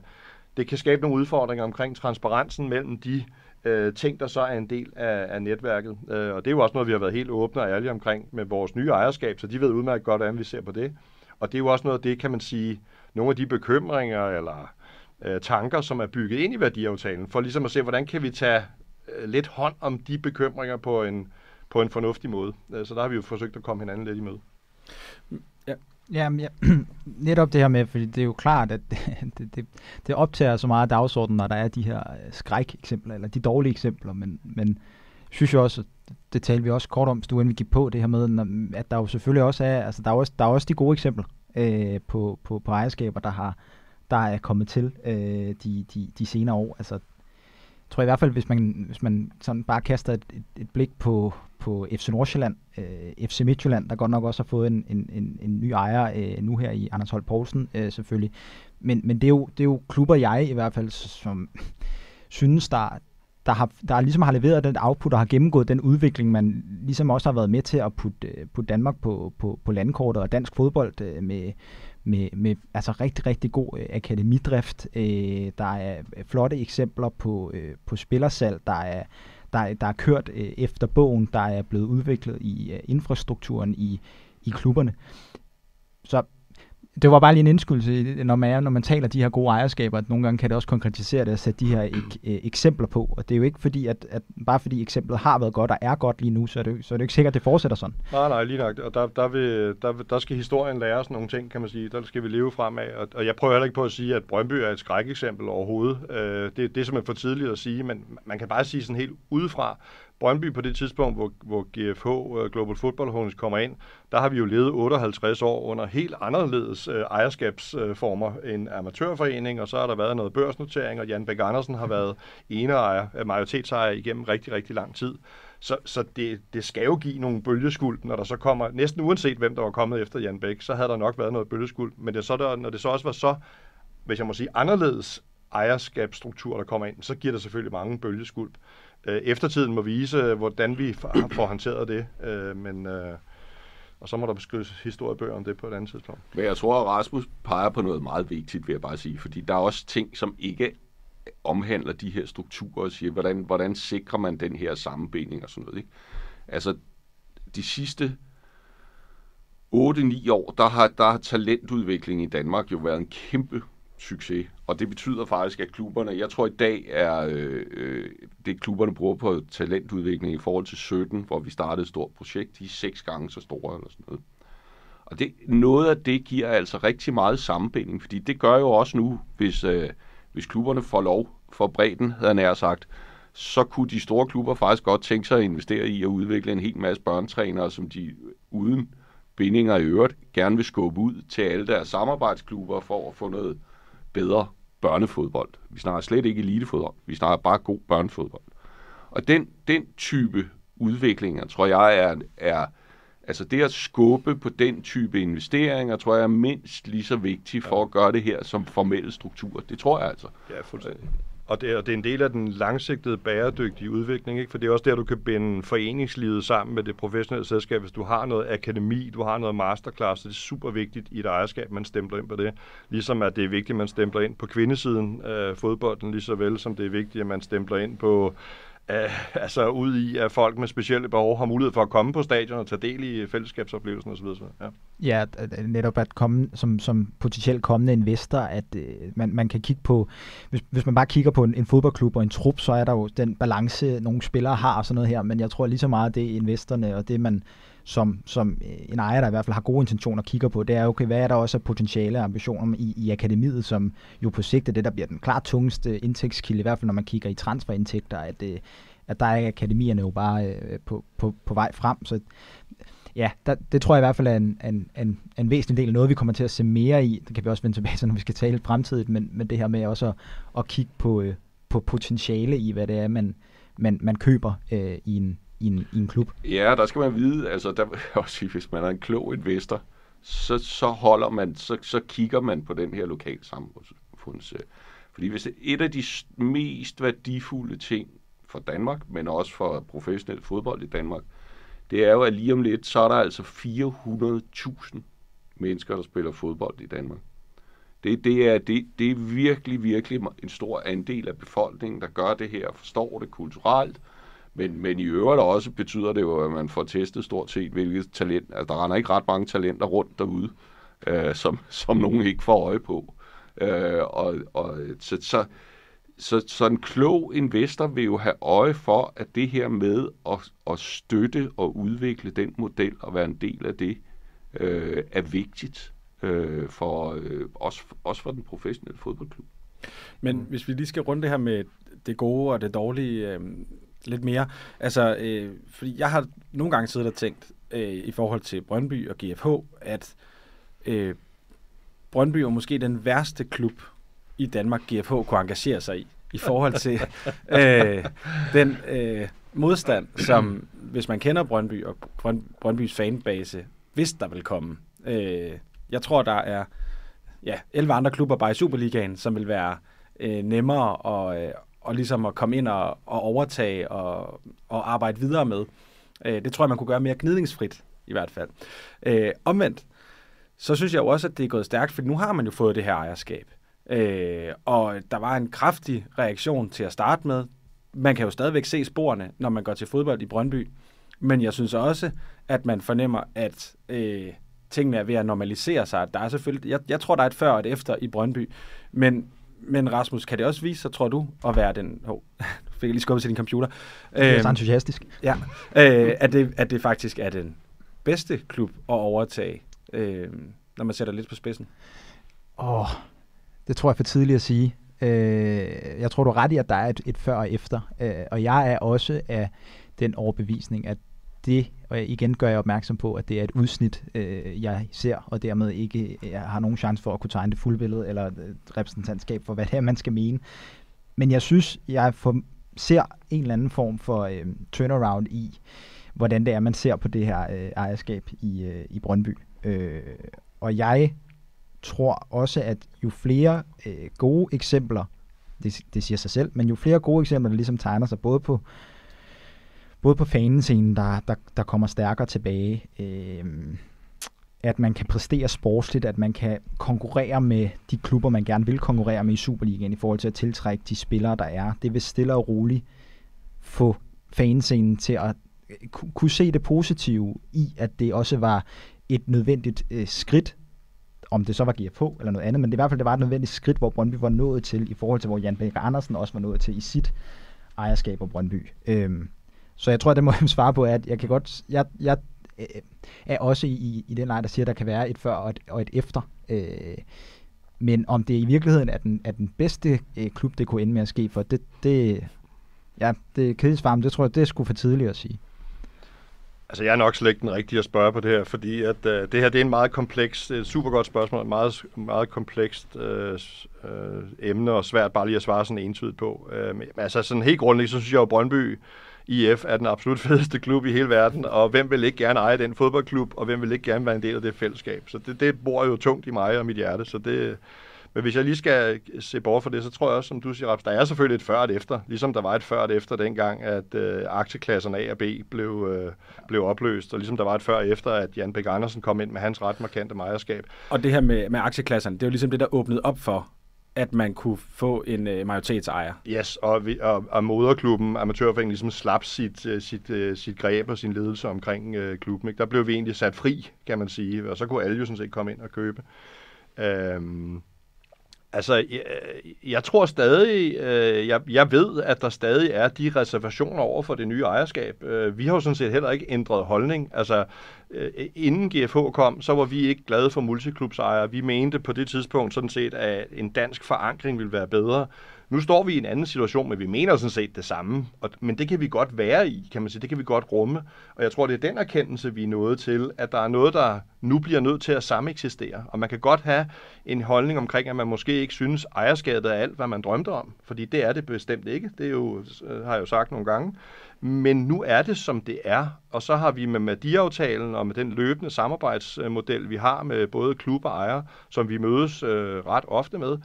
det kan skabe nogle udfordringer omkring transparensen mellem de øh, ting, der så er en del af, af netværket. Øh, og det er jo også noget, vi har været helt åbne og ærlige omkring med vores nye ejerskab, så de ved udmærket godt, hvordan vi ser på det. Og det er jo også noget af det, kan man sige, nogle af de bekymringer eller øh, tanker, som er bygget ind i værdiaftalen, for ligesom at se, hvordan kan vi tage øh, lidt hånd om de bekymringer på en, på en fornuftig måde. Øh, så der har vi jo forsøgt at komme hinanden lidt i møde. Ja, Jamen, ja, netop det her med, fordi det er jo klart, at det, det, det optager så meget af dagsordenen, når der er de her øh, skræk-eksempler, eller de dårlige eksempler, men, men synes jeg også, det talte vi også kort om, du vi gik på, det her med, at der jo selvfølgelig også er, altså der er også, der er også de gode eksempler øh, på, på, på ejerskaber, der har der er kommet til øh, de, de, de senere år. Altså, jeg tror i hvert fald, hvis man, hvis man sådan bare kaster et, et, et blik på, på FC Nordsjælland, øh, FC Midtjylland, der godt nok også har fået en, en, en, en ny ejer øh, nu her i Anders Holt Poulsen øh, selvfølgelig. Men, men det, er jo, det er jo klubber, jeg i hvert fald som synes, der, der, har, der ligesom har leveret den output og har gennemgået den udvikling, man ligesom også har været med til at putte, øh, putte Danmark på, på, på landkortet og dansk fodbold øh, med, med, med altså rigtig, rigtig god øh, akademidrift. Øh, der er øh, flotte eksempler på, øh, på spillersalg, der er, der, der er kørt øh, efter bogen, der er blevet udviklet i øh, infrastrukturen i, i klubberne. Så det var bare lige en indskyldelse, når man, er, når man taler de her gode ejerskaber, at nogle gange kan det også konkretisere det og sætte de her ek, øh, eksempler på. Og det er jo ikke fordi, at, at bare fordi eksemplet har været godt og er godt lige nu, så er det, så er det ikke sikkert, at det fortsætter sådan. Nej, nej, lige nok. Og der, der, vil, der, der skal historien lære os nogle ting, kan man sige. Der skal vi leve fremad. Og, og jeg prøver heller ikke på at sige, at Brøndby er et skrækeksempel overhovedet. Øh, det, det er simpelthen for tidligt at sige, men man kan bare sige sådan helt udefra, Brøndby på det tidspunkt, hvor, hvor GFH, øh, Global Football Holdings, kommer ind, der har vi jo levet 58 år under helt anderledes øh, ejerskabsformer øh, end amatørforening, og så har der været noget børsnotering, og Jan Bæk Andersen har været eneejer, uh, majoritetsejer igennem rigtig, rigtig lang tid. Så, så det, det skal jo give nogle bølgeskuld, når der så kommer, næsten uanset hvem der var kommet efter Jan Bæk, så havde der nok været noget bølgeskuld. Men det så der, når det så også var så, hvis jeg må sige, anderledes ejerskabsstruktur, der kommer ind, så giver det selvfølgelig mange bølgeskuld. Øh, eftertiden må vise, hvordan vi får håndteret det, øh, men... Øh, og så må der beskrives historiebøger om det på et andet tidspunkt. Men jeg tror, at Rasmus peger på noget meget vigtigt, vil jeg bare sige, fordi der er også ting, som ikke omhandler de her strukturer og siger, hvordan, hvordan sikrer man den her sammenbinding og sådan noget. Ikke? Altså, de sidste 8-9 år, der har, der har talentudvikling i Danmark jo været en kæmpe succes. Og det betyder faktisk, at klubberne, jeg tror i dag er øh, øh det, klubberne bruger på talentudvikling i forhold til 17, hvor vi startede et stort projekt, de er seks gange så store eller sådan noget. Og det, noget af det giver altså rigtig meget sammenbinding, fordi det gør jo også nu, hvis, øh, hvis klubberne får lov for bredden, havde jeg nær sagt, så kunne de store klubber faktisk godt tænke sig at investere i at udvikle en hel masse børnetrænere, som de uden bindinger i øvrigt gerne vil skubbe ud til alle deres samarbejdsklubber for at få noget bedre børnefodbold. Vi snakker slet ikke elitefodbold. Vi snakker bare god børnefodbold. Og den, den type udviklinger, tror jeg, er, er altså det at skubbe på den type investeringer, tror jeg er mindst lige så vigtigt for at gøre det her som formelle struktur. Det tror jeg altså. Ja, fuldstændig. Og det, er, det er en del af den langsigtede bæredygtige udvikling, ikke? for det er også der, du kan binde foreningslivet sammen med det professionelle selskab. Hvis du har noget akademi, du har noget masterclass, så det er super vigtigt i et ejerskab, man stempler ind på det. Ligesom at det er vigtigt, at man stempler ind på kvindesiden af fodbolden, lige så vel som det er vigtigt, at man stempler ind på øh, altså ud i, at folk med specielle behov har mulighed for at komme på stadion og tage del i fællesskabsoplevelsen osv. Ja, ja netop at komme som, som potentielt kommende investor, at øh, man, man kan kigge på, hvis, hvis man bare kigger på en, en fodboldklub og en trup, så er der jo den balance, nogle spillere har og sådan noget her, men jeg tror lige så meget, det er investorerne og det, man som, som øh, en ejer, der i hvert fald har gode intentioner, kigger på, det er, okay, hvad er der også af potentiale og ambitioner i, i akademiet, som jo på sigt er det, der bliver den klart tungeste indtægtskilde, i hvert fald når man kigger i transferindtægter, at, øh, at der er akademierne jo bare øh, på, på, på vej frem. Så ja, der, det tror jeg i hvert fald er en, en, en, en væsentlig del, af noget vi kommer til at se mere i. Det kan vi også vende tilbage til, når vi skal tale fremtidigt, men, men det her med også at, at kigge på, øh, på potentiale i, hvad det er, man, man, man køber øh, i, en, i, en, i en klub. Ja, der skal man vide, altså der også hvis man er en klog investor, så, så holder man, så, så kigger man på den her lokale samfunds. Øh, fordi hvis et af de mest værdifulde ting for Danmark, men også for professionel fodbold i Danmark, det er jo, at lige om lidt, så er der altså 400.000 mennesker, der spiller fodbold i Danmark. Det, det, er, det, det er virkelig, virkelig en stor andel af befolkningen, der gør det her, forstår det kulturelt, men, men i øvrigt også betyder det jo, at man får testet stort set, hvilket talent. Altså, der render ikke ret mange talenter rundt derude, øh, som, som nogen ikke får øje på. Øh, og, og så, så, så, så en klog investor vil jo have øje for, at det her med at, at støtte og udvikle den model og være en del af det, øh, er vigtigt øh, for øh, også, også for den professionelle fodboldklub. Men hvis vi lige skal runde det her med det gode og det dårlige øh, lidt mere. Altså, øh, fordi jeg har nogle gange siddet og tænkt øh, i forhold til Brøndby og GFH, at øh, Brøndby er måske den værste klub i Danmark, GFH kunne engagere sig i, i forhold til øh, den øh, modstand, som hvis man kender Brøndby og Brøndbys fanbase, hvis der vil komme. Øh, jeg tror, der er ja, 11 andre klubber bare i Superligaen, som vil være øh, nemmere og, øh, og ligesom at komme ind og, og overtage og, og arbejde videre med. Øh, det tror jeg, man kunne gøre mere gnidningsfrit i hvert fald. Øh, omvendt, så synes jeg jo også, at det er gået stærkt, for nu har man jo fået det her ejerskab. Øh, og der var en kraftig reaktion til at starte med. Man kan jo stadigvæk se sporene, når man går til fodbold i Brøndby. Men jeg synes også, at man fornemmer, at øh, tingene er ved at normalisere sig. Der er selvfølgelig, jeg, jeg tror, der er et før og et efter i Brøndby. Men, men Rasmus, kan det også vise sig, tror du, at være den... Oh, fik jeg lige skubbet til din computer. Det er så øhm, entusiastisk. Ja, øh, at, det, at det faktisk er den bedste klub at overtage, øh, når man sætter lidt på spidsen. Åh, oh, det tror jeg er for tidligt at sige. Øh, jeg tror, du er ret i, at der er et, et før og efter. Øh, og jeg er også af den overbevisning, at det, og igen gør jeg opmærksom på, at det er et udsnit, øh, jeg ser, og dermed ikke øh, jeg har nogen chance for at kunne tegne det fulde billede eller øh, repræsentantskab for, hvad det er, man skal mene. Men jeg synes, jeg får, ser en eller anden form for øh, turnaround i, hvordan det er, man ser på det her øh, ejerskab i, øh, i Brøndby. Øh, og jeg tror også, at jo flere øh, gode eksempler, det, det siger sig selv, men jo flere gode eksempler, der ligesom tegner sig både på både på fanescenen, der, der, der kommer stærkere tilbage, øh, at man kan præstere sportsligt, at man kan konkurrere med de klubber, man gerne vil konkurrere med i Superligaen i forhold til at tiltrække de spillere, der er. Det vil stille og roligt få fanscenen til at øh, kunne se det positive i, at det også var et nødvendigt øh, skridt, om det så var GFH eller noget andet, men det i hvert fald det var et nødvendigt skridt, hvor Brøndby var nået til, i forhold til hvor Jan Bækker Andersen også var nået til i sit ejerskab af Brøndby. Øhm, så jeg tror, at det må jeg svare på, at jeg kan godt, jeg, jeg øh, er også i, i den lejr, der siger, at der kan være et før og et, og et efter. Øh, men om det i virkeligheden er den, er den bedste øh, klub, det kunne ende med at ske for, det, det, ja, det er kedsvarmt, det tror jeg, det er sgu for tidligt at sige. Altså, jeg er nok slet ikke den rigtige at spørge på det her, fordi at, øh, det her det er en meget kompleks, et super godt spørgsmål, et meget, meget komplekst øh, øh, emne, og svært bare lige at svare sådan entydigt på. Øh, men, altså, sådan helt grundlæggende, så synes jeg jo, Brøndby IF er den absolut fedeste klub i hele verden, og hvem vil ikke gerne eje den fodboldklub, og hvem vil ikke gerne være en del af det fællesskab. Så det, det bor jo tungt i mig og mit hjerte, så det, men hvis jeg lige skal se bort fra det, så tror jeg også, som du siger, Raps, der er selvfølgelig et før og et efter, ligesom der var et før og et efter dengang, at øh, aktieklasserne A og B blev, øh, blev opløst, og ligesom der var et før og efter, at Jan Bæk Andersen kom ind med hans ret markante mejerskab. Og det her med, med aktieklasserne, det er jo ligesom det, der åbnede op for, at man kunne få en øh, majoritetsejer. Yes, og, vi, og, og moderklubben, amatørforeningen, ligesom slap sit, øh, sit, øh, sit greb og sin ledelse omkring øh, klubben. Ikke? Der blev vi egentlig sat fri, kan man sige, og så kunne alle jo sådan set komme ind og købe. Øhm, Altså, jeg, jeg tror stadig, øh, jeg, jeg ved, at der stadig er de reservationer over for det nye ejerskab. Øh, vi har jo sådan set heller ikke ændret holdning. Altså, øh, inden GFH kom, så var vi ikke glade for multiklubsejere. Vi mente på det tidspunkt sådan set, at en dansk forankring ville være bedre. Nu står vi i en anden situation, men vi mener sådan set det samme. Og, men det kan vi godt være i, kan man sige. Det kan vi godt rumme. Og jeg tror, det er den erkendelse, vi er nået til, at der er noget, der nu bliver nødt til at sameksistere. Og man kan godt have en holdning omkring, at man måske ikke synes, ejerskabet er alt, hvad man drømte om. Fordi det er det bestemt ikke. Det er jo, øh, har jeg jo sagt nogle gange. Men nu er det, som det er. Og så har vi med Madi-aftalen og med den løbende samarbejdsmodel, vi har med både klub og ejer, som vi mødes øh, ret ofte med,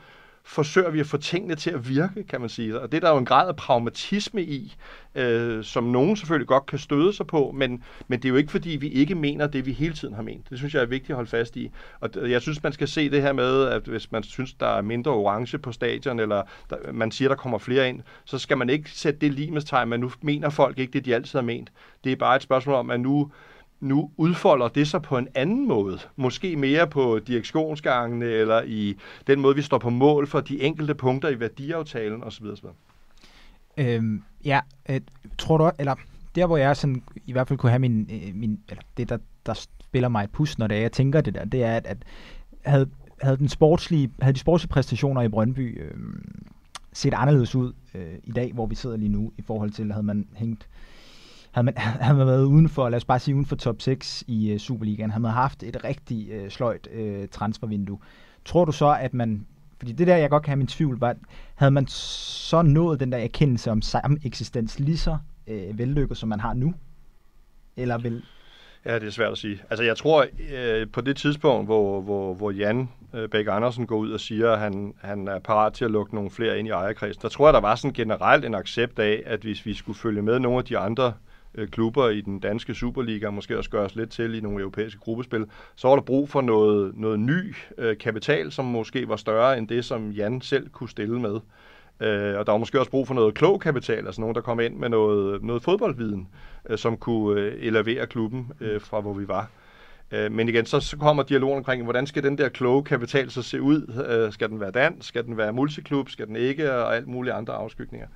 forsøger vi at få tingene til at virke, kan man sige. Og det er der jo en grad af pragmatisme i, øh, som nogen selvfølgelig godt kan støde sig på, men, men det er jo ikke fordi, vi ikke mener det, vi hele tiden har ment. Det synes jeg er vigtigt at holde fast i. Og jeg synes, man skal se det her med, at hvis man synes, der er mindre orange på stadion, eller der, man siger, der kommer flere ind, så skal man ikke sætte det limestegn, men nu mener folk ikke det, de altid har ment. Det er bare et spørgsmål om, at nu nu udfolder det sig på en anden måde. Måske mere på direktionsgangene, eller i den måde, vi står på mål for de enkelte punkter i værdiaftalen osv. osv. Øhm, ja, øh, tror du, eller der hvor jeg sådan, i hvert fald kunne have min, øh, min eller det der, der spiller mig et pus, når det er, jeg tænker det der, det er, at, at havde, havde, den sportslige, havde de sportslige præstationer i Brøndby øh, set anderledes ud øh, i dag, hvor vi sidder lige nu, i forhold til, havde man hængt havde man, havde man været uden for, lad os bare sige, uden for top 6 i øh, Superligaen, havde man haft et rigtig øh, sløjt øh, transfervindue. Tror du så, at man, fordi det der, jeg godt kan have min tvivl, var, havde man så nået den der erkendelse om samme eksistens lige så øh, vellykket, som man har nu? Eller vil... Ja, det er svært at sige. Altså, jeg tror, øh, på det tidspunkt, hvor, hvor, hvor Jan øh, Bæk Andersen går ud og siger, at han, han er parat til at lukke nogle flere ind i ejerkredsen, der tror jeg, der var sådan generelt en accept af, at hvis vi skulle følge med nogle af de andre øh, klubber i den danske Superliga, måske også gøres os lidt til i nogle europæiske gruppespil, så var der brug for noget, noget ny øh, kapital, som måske var større end det, som Jan selv kunne stille med. Øh, og der var måske også brug for noget klog kapital, altså nogen, der kom ind med noget, noget fodboldviden, øh, som kunne øh, elevere klubben øh, fra, hvor vi var. Øh, men igen, så, så kommer dialogen omkring, hvordan skal den der kloge kapital så se ud? Øh, skal den være dansk? Skal den være multiklub? Skal den ikke? Og alt mulige andre afskygninger.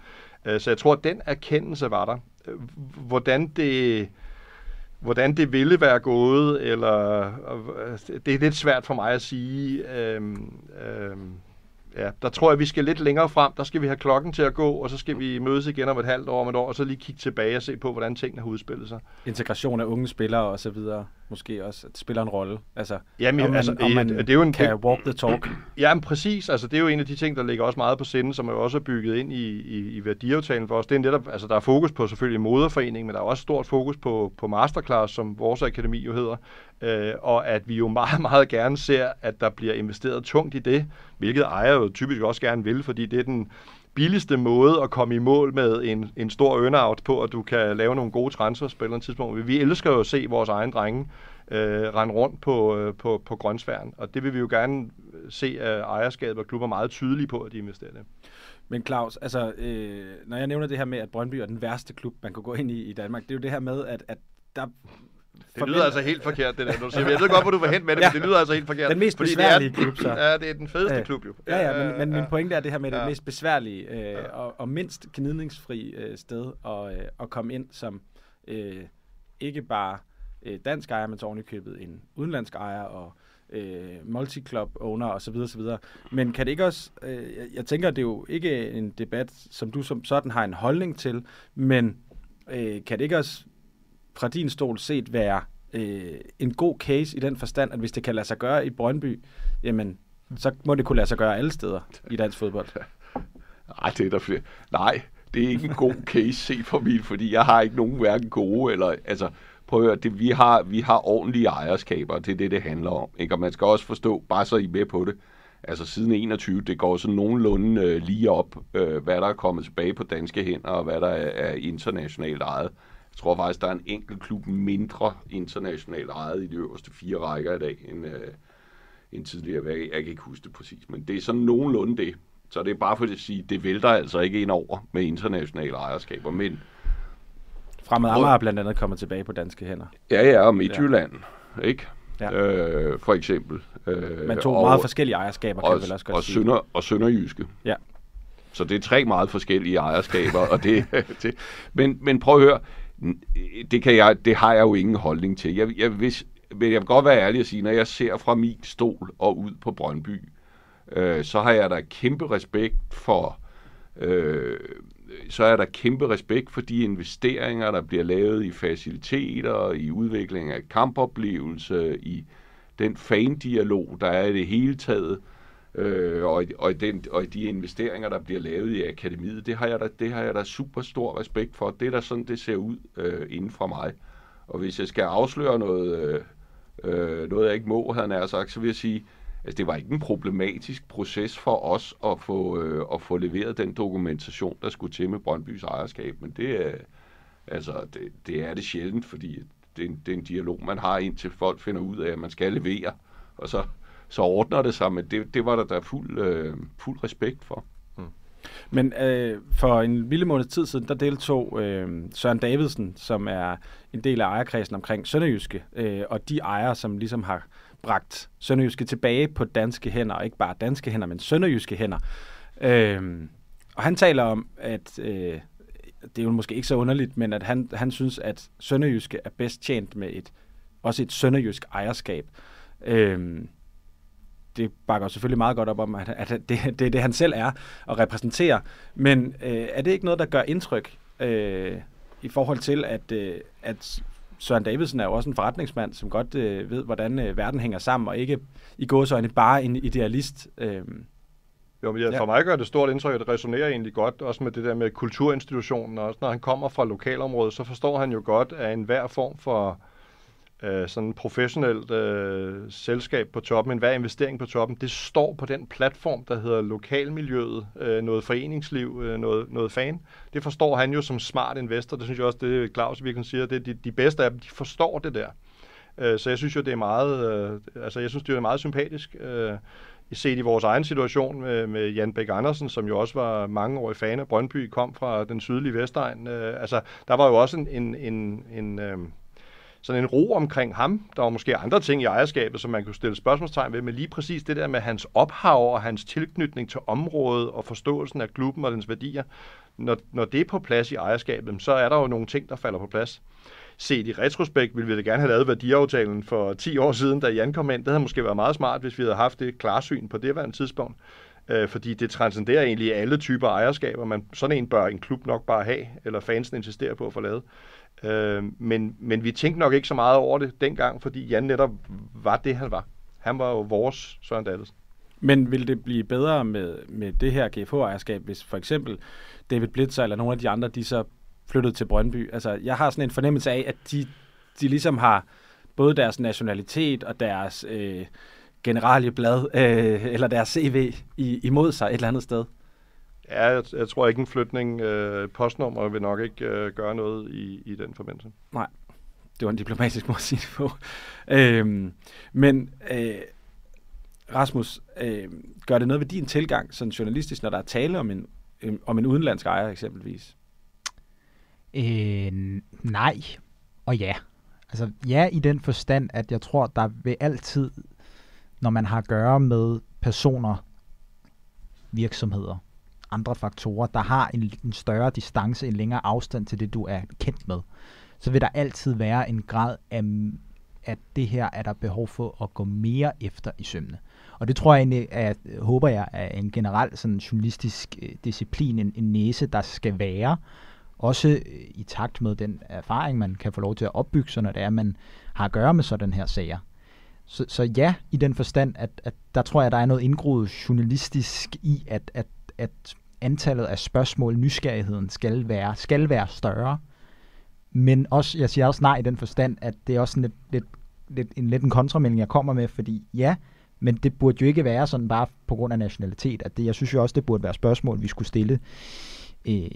Øh, så jeg tror, at den erkendelse var der. Øh, hvordan det hvordan det ville være gået, eller altså, det er lidt svært for mig at sige. Øhm, øhm, ja, der tror jeg, vi skal lidt længere frem. Der skal vi have klokken til at gå, og så skal vi mødes igen om et halvt år, om et år, og så lige kigge tilbage og se på, hvordan tingene har udspillet sig. Integration af unge spillere og så videre, måske også, at det spiller en rolle. Altså, Jamen, om man, altså, om man det er jo en, kan walk the talk. Ja, men præcis. Altså, det er jo en af de ting, der ligger også meget på sinde, som er jo også er bygget ind i, i, i værdiaftalen for os. Det er netop, altså, der er fokus på selvfølgelig moderforeningen, men der er også stort fokus på, på masterclass, som vores akademi jo hedder. Øh, og at vi jo meget, meget gerne ser, at der bliver investeret tungt i det, hvilket ejer jo typisk også gerne vil, fordi det er den billigste måde at komme i mål med en, en stor earnout på, at du kan lave nogle gode transfers på et tidspunkt. Vi elsker jo at se vores egen drenge øh, rende rundt på, øh, på, på grønsværen, og det vil vi jo gerne øh, se, at ejerskabet og klubber meget tydelige på, at de investerer det. Men Claus, altså, øh, når jeg nævner det her med, at Brøndby er den værste klub, man kan gå ind i i Danmark, det er jo det her med, at, at der det lyder altså helt forkert, det der, du siger. Jeg ved godt, hvor du var hen med det, ja. men det lyder altså helt forkert. Den mest besværlige det er, klub, så. Ja, det er den fedeste ja. klub jo. Ja, ja, men, men ja. min pointe er det her med, det Ja. mest besværlige øh, Ja. og, og mindst gnidningsfri øh, sted at, øh, at komme ind som øh, ikke bare øh, dansk ejer, men så ovenikøbet en udenlandsk ejer og øh, multiclub owner osv. osv. Men kan det ikke også, øh, jeg, jeg tænker, det er jo ikke en debat, som du som sådan har en holdning til, men øh, kan det ikke også fra din stol set være øh, en god case i den forstand, at hvis det kan lade sig gøre i Brøndby, jamen, så må det kunne lade sig gøre alle steder i dansk fodbold. Nej, det er der flere. Nej, det er ikke en god case set for min, fordi jeg har ikke nogen hverken gode eller... Altså, prøv at høre, det, vi, har, vi har ordentlige ejerskaber, det er det, det handler om. Ikke? Og man skal også forstå, bare så I med på det, altså siden 21, det går sådan nogenlunde øh, lige op, øh, hvad der er kommet tilbage på danske hænder, og hvad der er, er internationalt ejet. Tror faktisk, der er en enkelt klub mindre internationalt ejet i de øverste fire rækker i dag, end, øh, end tidligere. Jeg, jeg kan ikke huske det præcis, men det er sådan nogenlunde det. Så det er bare for at sige, det vælter altså ikke ind over med internationale ejerskaber, men Fremad Amager er blandt andet kommer tilbage på danske hænder. ja, ja, og Midtjylland, ja. ikke? Ja. Øh, for eksempel. Øh, Men to og- meget forskellige ejerskaber, kan og, vel også godt og, sige. sønder, og Sønderjyske. Ja. Så det er tre meget forskellige ejerskaber, og det, det men, men prøv at høre, det, kan jeg, det har jeg jo ingen holdning til. Jeg, jeg, hvis, men jeg vil godt være ærlig at sige, når jeg ser fra min stol og ud på Brøndby, øh, så har jeg da kæmpe respekt for øh, så er der kæmpe respekt for de investeringer, der bliver lavet i faciliteter, i udvikling af kampoplevelse, i den fandialog, der er i det hele taget, øh, og, i, og, i den, og i de investeringer, der bliver lavet i akademiet. Det har jeg da, det har jeg da super stor respekt for. Det er da sådan, det ser ud øh, inden for mig. Og hvis jeg skal afsløre noget, øh, øh noget jeg ikke må, havde han sagt, så vil jeg sige, Altså, det var ikke en problematisk proces for os at få, øh, at få leveret den dokumentation, der skulle til med Brøndbys ejerskab, men det er, altså, det, det er det sjældent, fordi det er, en, det er en dialog, man har indtil folk finder ud af, at man skal levere, og så, så ordner det sig, men det, det var der, da fuld, øh, fuld respekt for. Mm. Men øh, for en lille måned tid siden, der deltog øh, Søren Davidsen, som er en del af ejerkredsen omkring Sønderjyske, øh, og de ejere, som ligesom har bragt Sønderjyske tilbage på danske hænder, og ikke bare danske hænder, men sønderjyske hænder. Øh, og han taler om, at øh, det er jo måske ikke så underligt, men at han, han synes, at Sønderjyske er bedst tjent med et også et sønderjysk ejerskab. Øh, det bakker selvfølgelig meget godt op om, at, at det, det er det, han selv er og repræsenterer. Men øh, er det ikke noget, der gør indtryk øh, i forhold til, at, øh, at Søren Davidsen er jo også en forretningsmand, som godt øh, ved, hvordan øh, verden hænger sammen, og ikke i gåsøjne bare en idealist. Øh, jo, men ja, for mig gør det stort indtryk, at det resonerer egentlig godt, også med det der med kulturinstitutionen, og også når han kommer fra lokalområdet, så forstår han jo godt, at enhver form for øh, sådan professionelt øh, selskab på toppen, enhver investering på toppen, det står på den platform, der hedder lokalmiljøet, øh, noget foreningsliv, øh, noget, noget fan. Det forstår han jo som smart investor, det synes jeg også, det Claus virkelig siger, det de, de bedste af dem, de forstår det der. Øh, så jeg synes jo, det er meget, øh, altså jeg synes, det er meget sympatisk. Øh, set i vores egen situation med, med Jan Bæk Andersen, som jo også var mange år i fan af Brøndby, kom fra den sydlige Vestegn. Øh, altså, der var jo også en, en, en, en øh, sådan en ro omkring ham. Der var måske andre ting i ejerskabet, som man kunne stille spørgsmålstegn ved, men lige præcis det der med hans ophav og hans tilknytning til området og forståelsen af klubben og dens værdier, når, når det er på plads i ejerskabet, så er der jo nogle ting, der falder på plads set i retrospekt ville vi da gerne have lavet værdiaftalen for 10 år siden, da Jan kom ind. Det havde måske været meget smart, hvis vi havde haft det klarsyn på det en tidspunkt. Øh, fordi det transcenderer egentlig alle typer ejerskaber. Man, sådan en bør en klub nok bare have, eller fansen insisterer på at få lavet. Øh, men, men vi tænkte nok ikke så meget over det dengang, fordi Jan netop var det, han var. Han var jo vores Søren Davidsen. Men vil det blive bedre med, med det her GFH-ejerskab, hvis for eksempel David Blitzer eller nogle af de andre, de så flyttede til Brøndby. Altså, jeg har sådan en fornemmelse af, at de, de ligesom har både deres nationalitet og deres øh, generalieblad, øh, eller deres CV i, imod sig et eller andet sted. Ja, jeg, jeg tror ikke en flytning øh, postnummer vil nok ikke øh, gøre noget i, i den forbindelse. Nej, det var en diplomatisk måde at sige det på. Øhm, men øh, Rasmus, øh, gør det noget ved din tilgang, sådan journalistisk, når der er tale om en, om en udenlandsk ejer eksempelvis? Øh, nej og ja. Altså ja i den forstand, at jeg tror, der vil altid, når man har at gøre med personer, virksomheder, andre faktorer, der har en, en større distance, en længere afstand til det, du er kendt med, så vil der altid være en grad af, at det her er der behov for at gå mere efter i sømne. Og det tror jeg egentlig, at, håber jeg, er en generel sådan journalistisk øh, disciplin, en, en næse, der skal være, også øh, i takt med den erfaring, man kan få lov til at opbygge sig, når det er, man har at gøre med sådan her sager. Så, så ja, i den forstand, at, at der tror jeg, der er noget indgroet journalistisk i, at, at, at antallet af spørgsmål, nysgerrigheden skal være, skal være større. Men også, jeg siger også nej i den forstand, at det er også lidt, lidt, lidt, en lidt en kontramelding, jeg kommer med, fordi ja, men det burde jo ikke være sådan bare på grund af nationalitet. At det, jeg synes jo også, det burde være spørgsmål, vi skulle stille øh,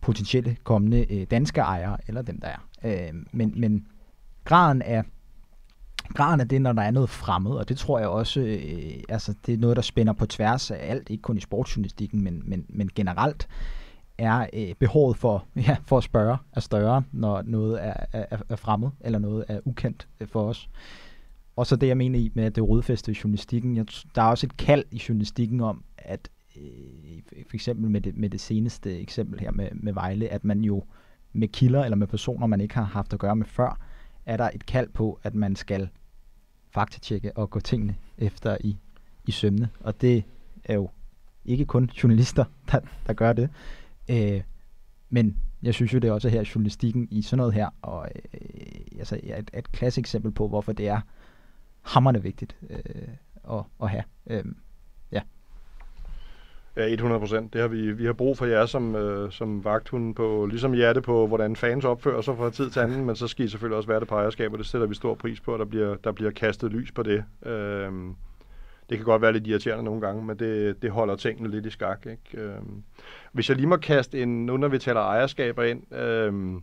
potentielle kommende øh, danske ejere, eller dem der er. Øh, men, men graden af graden af det, når der er noget fremmed, og det tror jeg også, øh, altså det er noget, der spænder på tværs af alt, ikke kun i sportsjournalistikken, men, men, men generelt, er øh, behovet for, ja, for at spørge er større, når noget er, er, er fremmed, eller noget er ukendt øh, for os. Og så det, jeg mener i med det rodfæste i journalistikken, jeg, der er også et kald i journalistikken om, at øh, for eksempel med det, med det seneste eksempel her med, med Vejle, at man jo med kilder eller med personer, man ikke har haft at gøre med før, er der et kald på, at man skal faktatjekke og gå tingene efter i, i sømne. Og det er jo ikke kun journalister, der, der gør det. Øh, men jeg synes jo, det er også her journalistikken i sådan noget her, og øh, altså et, et klassisk eksempel på, hvorfor det er hammerne vigtigt øh, at, at have. Øh, Ja, 100 procent. Det har vi, vi har brug for jer som, øh, som vagthunde på, ligesom hjerte på, hvordan fans opfører sig fra tid til anden, men så skal I selvfølgelig også være det på ejerskab, og det sætter vi stor pris på, at der bliver, der bliver kastet lys på det. Øh, det kan godt være lidt irriterende nogle gange, men det, det holder tingene lidt i skak. Ikke? Øh, hvis jeg lige må kaste en, nu når vi taler ejerskaber ind, øhm,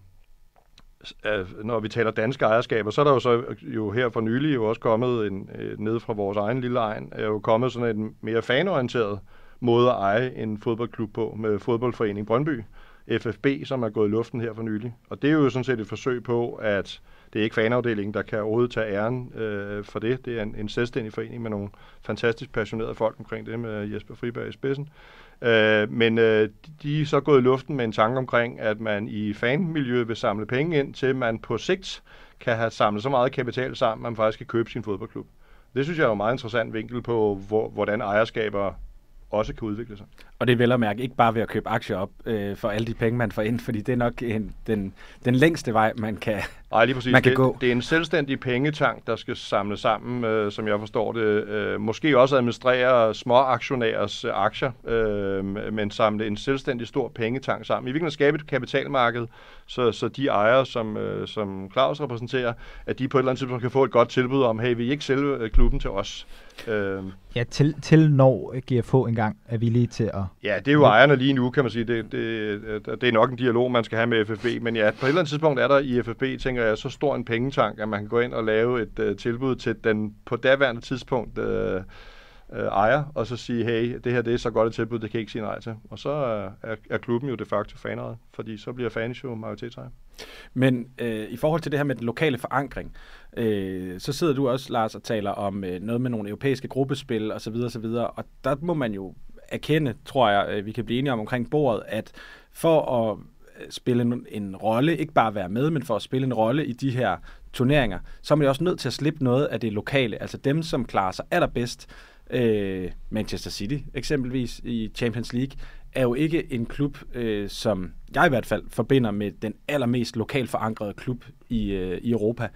øh, når vi taler danske ejerskaber, så er der jo så jo her for nylig jo også kommet en, øh, ned fra vores egen lille egen, er jo kommet sådan en mere fanorienteret måde at eje en fodboldklub på med fodboldforening Brøndby, FFB, som er gået i luften her for nylig. Og det er jo sådan set et forsøg på, at det er ikke fanafdelingen, der kan overhovedet tage æren øh, for det. Det er en, en selvstændig forening med nogle fantastisk passionerede folk omkring det, med Jesper Friberg i spidsen. Øh, men øh, de er så gået i luften med en tanke omkring, at man i fanmiljøet vil samle penge ind til, man på sigt kan have samlet så meget kapital sammen, at man faktisk kan købe sin fodboldklub. Det synes jeg er en meget interessant vinkel på, hvor, hvordan ejerskaber også kan udvikle sig. Og det er vel at mærke ikke bare ved at købe aktier op øh, for alle de penge, man får ind, fordi det er nok en, den, den længste vej, man kan, Nej, lige præcis. man kan det, gå. Det er en selvstændig pengetank, der skal samle sammen, øh, som jeg forstår det. Øh, måske også administrere små aktionærers øh, aktier, øh, men samle en selvstændig stor pengetank sammen. I virkeligheden skabe et kapitalmarked, så, så de ejere, som, øh, som Claus repræsenterer, at de på et eller andet tidspunkt kan få et godt tilbud om, hey, vil I ikke sælge øh, klubben til os? Øh, Ja, til, til når GFH engang er villige til at... Ja, det er jo ejerne lige nu, kan man sige. Det, det, det er nok en dialog, man skal have med FFB. Men ja, på et eller andet tidspunkt er der i FFB, tænker jeg, så stor en pengetank, at man kan gå ind og lave et uh, tilbud til den på daværende tidspunkt uh, øh, ejer, og så sige, hey, det her det er så godt et tilbud, det kan jeg ikke sige nej til. Og så øh, er, er klubben jo de facto faneret, fordi så bliver fans jo majoritetsejer. Men øh, i forhold til det her med den lokale forankring, øh, så sidder du også, Lars, og taler om øh, noget med nogle europæiske gruppespil osv. osv. Og der må man jo erkende, tror jeg, øh, vi kan blive enige om omkring bordet, at for at øh, spille en, en rolle, ikke bare være med, men for at spille en rolle i de her turneringer, så er man jo også nødt til at slippe noget af det lokale. Altså dem, som klarer sig allerbedst, øh, Manchester City eksempelvis i Champions League, er jo ikke en klub, øh, som jeg i hvert fald forbinder med den allermest lokalt forankrede klub i, øh, i Europa.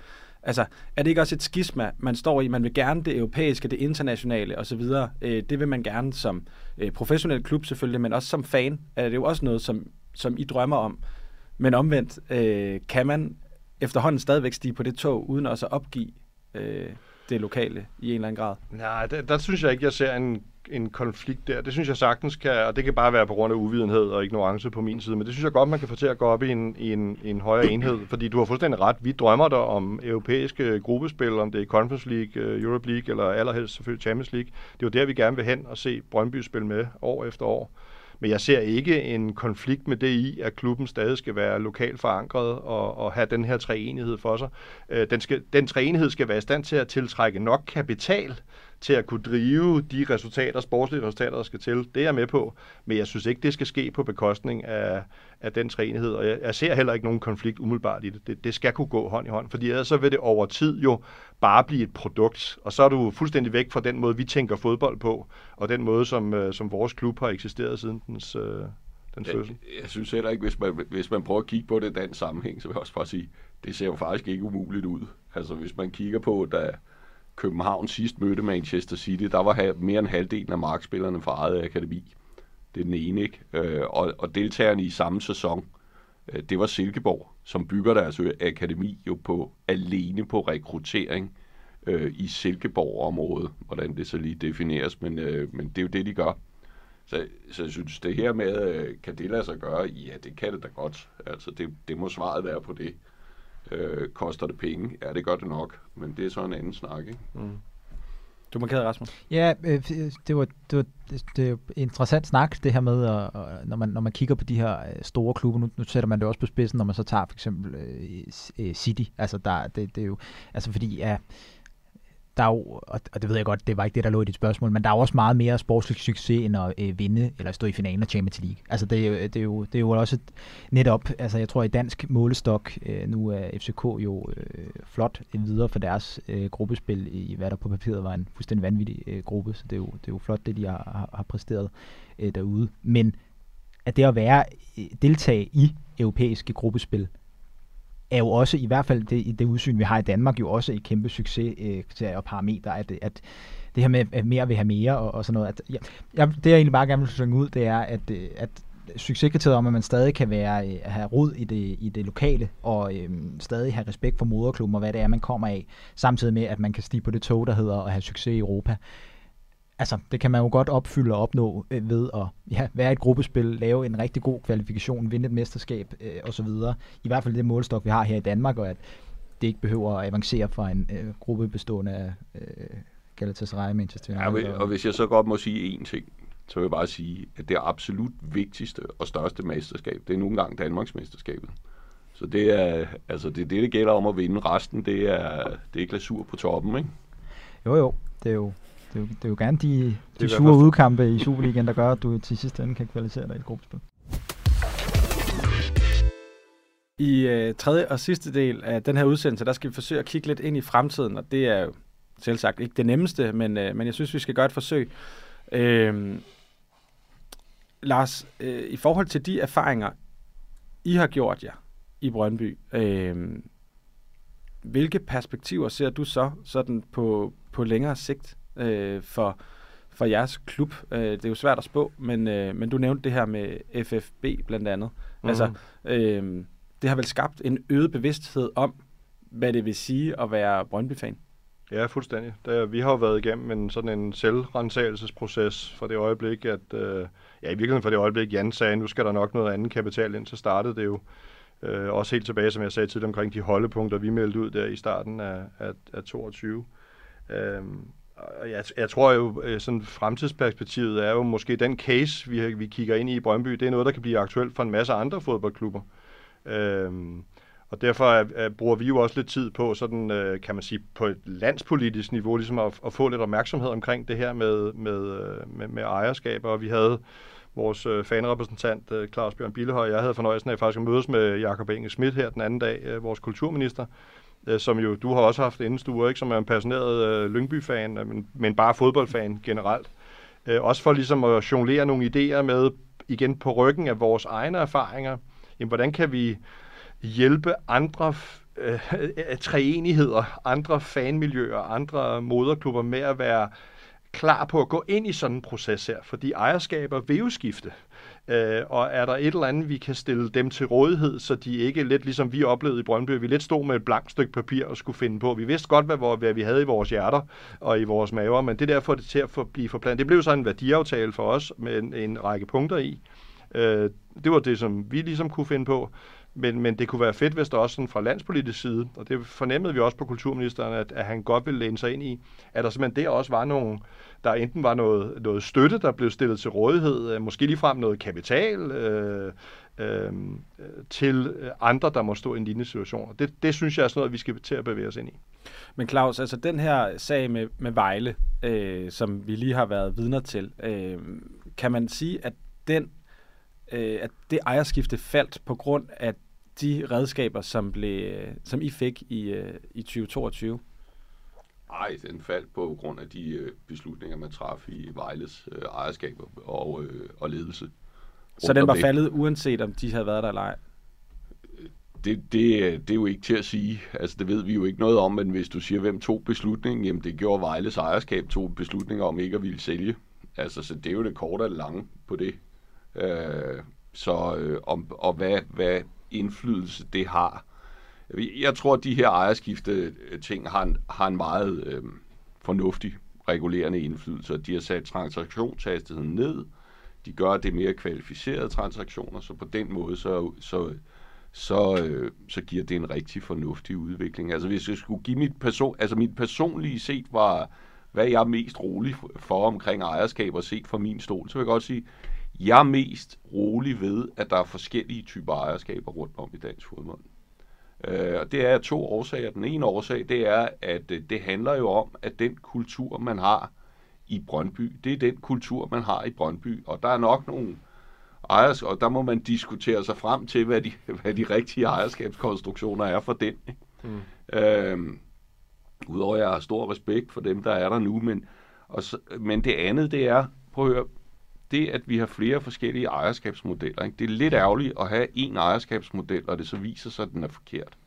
Altså, er det ikke også et skisma, man står i? Man vil gerne det europæiske, det internationale osv. Øh, det vil man gerne som øh, professionel klub selvfølgelig, men også som fan er det jo også noget, som, som I drømmer om. Men omvendt, øh, kan man efterhånden stadigvæk stige på det tog, uden også at opgive øh, det lokale i en eller anden grad? Nej, der, der synes jeg ikke, jeg ser en, en konflikt der. Det synes jeg sagtens kan, og det kan bare være på grund af uvidenhed og ignorance på min side, men det synes jeg godt, man kan få til at gå op i en, en, en højere enhed, fordi du har fuldstændig ret. Vi drømmer der om europæiske gruppespil, om det er Conference League, Europe League eller allerhelst selvfølgelig Champions League. Det er jo der, vi gerne vil hen og se Brøndby spille med år efter år. Men jeg ser ikke en konflikt med det i, at klubben stadig skal være lokalt forankret og, og have den her treenighed for sig. Øh, den, skal, den treenighed skal være i stand til at tiltrække nok kapital til at kunne drive de resultater, sportslige resultater, der skal til. Det er jeg med på, men jeg synes ikke, det skal ske på bekostning af, af den treenighed, og jeg, jeg ser heller ikke nogen konflikt umiddelbart i det. det. Det skal kunne gå hånd i hånd, fordi ellers så vil det over tid jo bare blive et produkt, og så er du fuldstændig væk fra den måde, vi tænker fodbold på, og den måde, som, øh, som vores klub har eksisteret siden dens, øh, den fødsel. Jeg, synes heller ikke, hvis man, hvis man prøver at kigge på det i den sammenhæng, så vil jeg også bare sige, det ser jo faktisk ikke umuligt ud. Altså hvis man kigger på, da København sidst mødte Manchester City, der var mere end halvdelen af markspillerne fra eget akademi. Det er den ene, ikke? Øh, og, og deltagerne i samme sæson, Øh, det var Silkeborg, som bygger deres akademi jo på alene på rekruttering øh, i Silkeborg-området, hvordan det så lige defineres, men, øh, men det er jo det, de gør. Så, så jeg synes, det her med, øh, kan det lade sig gøre? Ja, det kan det da godt. Altså, det, det må svaret være på det. Øh, koster det penge? Ja, det gør det nok, men det er så en anden snak, ikke? Mm. Du markerede, Rasmus. Ja, øh, øh, det var, det var det, det er interessant snak, det her med, at, når, man, når man kigger på de her øh, store klubber, nu, nu sætter man det også på spidsen, når man så tager for eksempel øh, øh City, altså der, det, det er jo, altså fordi, ja, der er jo, og det ved jeg godt, det var ikke det, der lå i dit spørgsmål, men der er jo også meget mere sportslig succes end at øh, vinde eller stå i finalen af Champions League. Altså det øh, det er jo, det er jo også netop, altså jeg tror i dansk målestok, øh, nu er FCK jo øh, flot videre for deres øh, gruppespil i hvad der på papiret var en fuldstændig vanvittig øh, gruppe, så det er, jo, det er jo flot det, de har, har, har præsteret øh, derude. Men at det at være øh, deltage i europæiske gruppespil, er jo også, i hvert fald det, det udsyn, vi har i Danmark, jo også et kæmpe succes øh, og parameter, at, at det her med, at mere vil have mere og, og sådan noget. At, ja, jeg, det jeg egentlig bare gerne vil synge ud, det er, at, øh, at succeskriteriet om, at man stadig kan være, øh, have rod i det, i det lokale, og øhm, stadig have respekt for moderklubben og hvad det er, man kommer af, samtidig med, at man kan stige på det tog, der hedder at have succes i Europa altså, det kan man jo godt opfylde og opnå øh, ved at ja, være et gruppespil, lave en rigtig god kvalifikation, vinde et mesterskab øh, osv. I hvert fald det målstok, vi har her i Danmark, og at det ikke behøver at avancere fra en øh, gruppe bestående af øh, Galatasaray, Manchester United. Ja, og, og hvis jeg så godt må sige én ting, så vil jeg bare sige, at det absolut vigtigste og største mesterskab, det er nogle gange Danmarks mesterskabet. Så det er, altså det, det, det gælder om at vinde. Resten, det er, det er glasur på toppen, ikke? Jo, jo. Det er jo det er jo, det er jo gerne de, de sure udkampe i Superligaen, der gør, at du til sidste ende kan kvalificere dig i et gruppespil. I øh, tredje og sidste del af den her udsendelse, der skal vi forsøge at kigge lidt ind i fremtiden, og det er jo selv sagt ikke det nemmeste, men, øh, men jeg synes, vi skal gøre et forsøg. Øh, Lars, øh, i forhold til de erfaringer, I har gjort jer i Brøndby, øh, hvilke perspektiver ser du så sådan på, på længere sigt øh, for, for jeres klub? Øh, det er jo svært at spå, men, øh, men du nævnte det her med FFB blandt andet. Mm. Altså, øh, det har vel skabt en øget bevidsthed om, hvad det vil sige at være Brøndby-fan? Ja, fuldstændig. Der, vi har jo været igennem en sådan en selvrensagelsesproces for det øjeblik, at øh, ja, i virkeligheden for det øjeblik, Jan sagde, nu skal der nok noget andet kapital ind, så startede det jo øh, også helt tilbage, som jeg sagde tidligere, omkring de holdepunkter, vi meldte ud der i starten af, af, af 22. Øh, og jeg, jeg tror jo, øh, sådan fremtidsperspektivet er jo måske den case, vi, vi kigger ind i i Brøndby, det er noget, der kan blive aktuelt for en masse andre fodboldklubber. Øhm, og derfor er, er, bruger vi jo også lidt tid på, sådan, øh, kan man sige, på et landspolitisk niveau, ligesom at, at få lidt opmærksomhed omkring det her med, med, øh, med, med ejerskaber. Og vi havde vores øh, fanrepræsentant, øh, Claus Bjørn Billehøj, jeg havde fornøjelsen af faktisk at mødes med Jakob Inge Schmidt her den anden dag, øh, vores kulturminister, øh, som jo du har også haft indenstuer, ikke, som er en passioneret øh, Lyngby-fan, øh, men, men bare fodboldfan generelt. Øh, også for ligesom at jonglere nogle idéer med, igen på ryggen af vores egne erfaringer, jamen, hvordan kan vi hjælpe andre øh, treenigheder, andre fanmiljøer, andre moderklubber med at være klar på at gå ind i sådan en proces her, fordi ejerskaber vil jo skifte. Øh, og er der et eller andet, vi kan stille dem til rådighed, så de ikke lidt ligesom vi oplevede i Brøndby, vi lidt stod med et blankt stykke papir og skulle finde på. Vi vidste godt, hvad, hvad vi havde i vores hjerter og i vores maver, men det der får det til at for, blive forplantet. Det blev så en værdiaftale for os med en, en række punkter i. Øh, det var det, som vi ligesom kunne finde på. Men, men det kunne være fedt, hvis der også sådan fra landspolitisk side, og det fornemmede vi også på kulturministeren, at, at han godt ville læne sig ind i, at der simpelthen der også var nogle, der enten var noget, noget støtte, der blev stillet til rådighed, øh, måske ligefrem noget kapital øh, øh, til andre, der må stå i en lignende situation. Det, det synes jeg er sådan noget, vi skal til at bevæge os ind i. Men Claus, altså den her sag med, med Vejle, øh, som vi lige har været vidner til, øh, kan man sige, at den øh, at det ejerskifte faldt på grund af de redskaber, som, blev, som I fik i, øh, i 2022? Nej, den faldt på grund af de øh, beslutninger, man traf i Vejles øh, ejerskaber og, øh, og ledelse. Så den var faldet, uanset om de havde været der eller ej? Det, det, det er jo ikke til at sige. Altså, det ved vi jo ikke noget om, men hvis du siger, hvem tog beslutningen, jamen det gjorde Vejles ejerskab, tog beslutninger om ikke at ville sælge. Altså, så det er jo det korte og lange på det. Øh, så øh, om, og hvad, hvad indflydelse det har. Jeg tror, at de her ejerskifte øh, ting har en, har en meget øh, fornuftig regulerende indflydelse. De har sat transaktionshastigheden ned. De gør det mere kvalificerede transaktioner, så på den måde så, så, så, øh, så giver det en rigtig fornuftig udvikling. Altså hvis jeg skulle give mit person, altså mit personlige set var, hvad jeg er mest rolig for omkring ejerskaber set fra min stol, så vil jeg godt sige, jeg er mest rolig ved, at der er forskellige typer ejerskaber rundt om i dansk fodbold. Øh, og det er to årsager. Den ene årsag, det er, at øh, det handler jo om, at den kultur, man har i Brøndby, det er den kultur, man har i Brøndby. Og der er nok nogle ejers, og der må man diskutere sig frem til, hvad de, hvad de rigtige ejerskabskonstruktioner er for den. Mm. Øh, Udover at jeg har stor respekt for dem, der er der nu, men, og så, men det andet, det er, prøv at høre, det, at vi har flere forskellige ejerskabsmodeller. Ikke? Det er lidt ærgerligt at have en ejerskabsmodel, og det så viser sig, at den er forkert.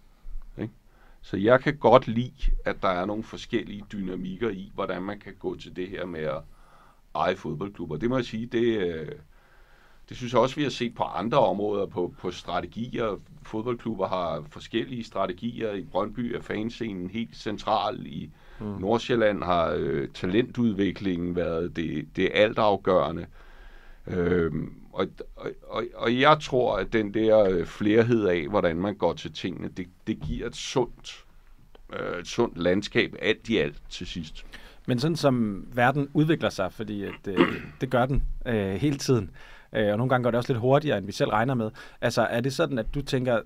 Ikke? Så jeg kan godt lide, at der er nogle forskellige dynamikker i, hvordan man kan gå til det her med at eje fodboldklubber. Det må jeg sige, det, øh, det synes jeg også, vi har set på andre områder, på, på strategier. Fodboldklubber har forskellige strategier. I Brøndby er fanscenen helt central. I mm. Nordsjælland har øh, talentudviklingen været det, det altafgørende. Øhm, og, og, og jeg tror, at den der øh, flerhed af, hvordan man går til tingene, det, det giver et sundt, øh, et sundt landskab alt i alt til sidst. Men sådan som verden udvikler sig, fordi at, øh, det gør den øh, hele tiden, øh, og nogle gange går det også lidt hurtigere, end vi selv regner med. Altså er det sådan, at du tænker,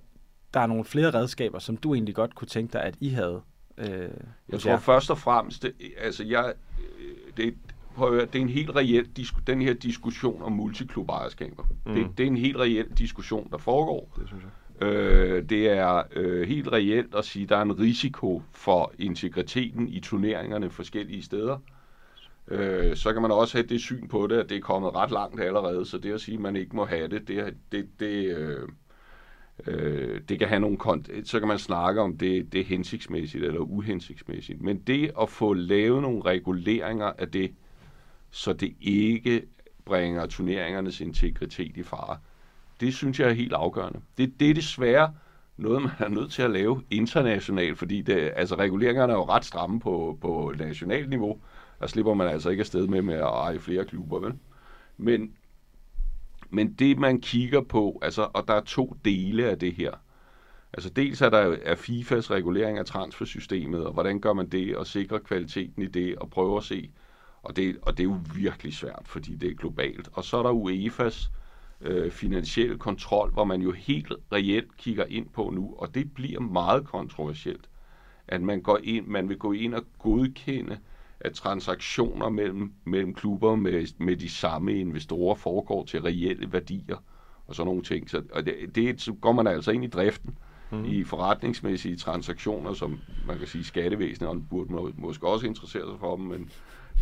der er nogle flere redskaber, som du egentlig godt kunne tænke dig, at I havde? Øh, jeg tror jer? først og fremmest, det, altså jeg, øh, det, prøv at høre, det er en helt reel, den her diskussion om multiklub ejerskaber. Mm. Det, det er en helt reel diskussion, der foregår. Det synes jeg. Øh, det er øh, helt reelt at sige, at der er en risiko for integriteten i turneringerne forskellige steder. Øh, så kan man også have det syn på det, at det er kommet ret langt allerede, så det at sige, at man ikke må have det, det, det, det, øh, øh, det kan have nogle kont- så kan man snakke om det, det er hensigtsmæssigt eller uhensigtsmæssigt. Men det at få lavet nogle reguleringer af det, så det ikke bringer turneringernes integritet i fare, det synes jeg er helt afgørende. Det, det er desværre noget, man er nødt til at lave internationalt, fordi det, altså, reguleringerne er jo ret stramme på, på nationalt niveau. Der slipper man altså ikke afsted med, med at eje flere klubber, vel? Men, men det, man kigger på, altså, og der er to dele af det her. Altså dels er der er FIFAs regulering af transfersystemet, og hvordan gør man det, og sikrer kvaliteten i det, og prøver at se. Og det, og det er jo virkelig svært, fordi det er globalt. Og så er der UEFA's øh, finansiel kontrol, hvor man jo helt reelt kigger ind på nu, og det bliver meget kontroversielt, at man, går ind, man vil gå ind og godkende, at transaktioner mellem, mellem klubber med, med de samme investorer foregår til reelle værdier og sådan nogle ting. Så, og det, det så går man altså ind i driften mm. i forretningsmæssige transaktioner, som man kan sige skattevæsenet, og burde må, måske også interessere sig for dem, men,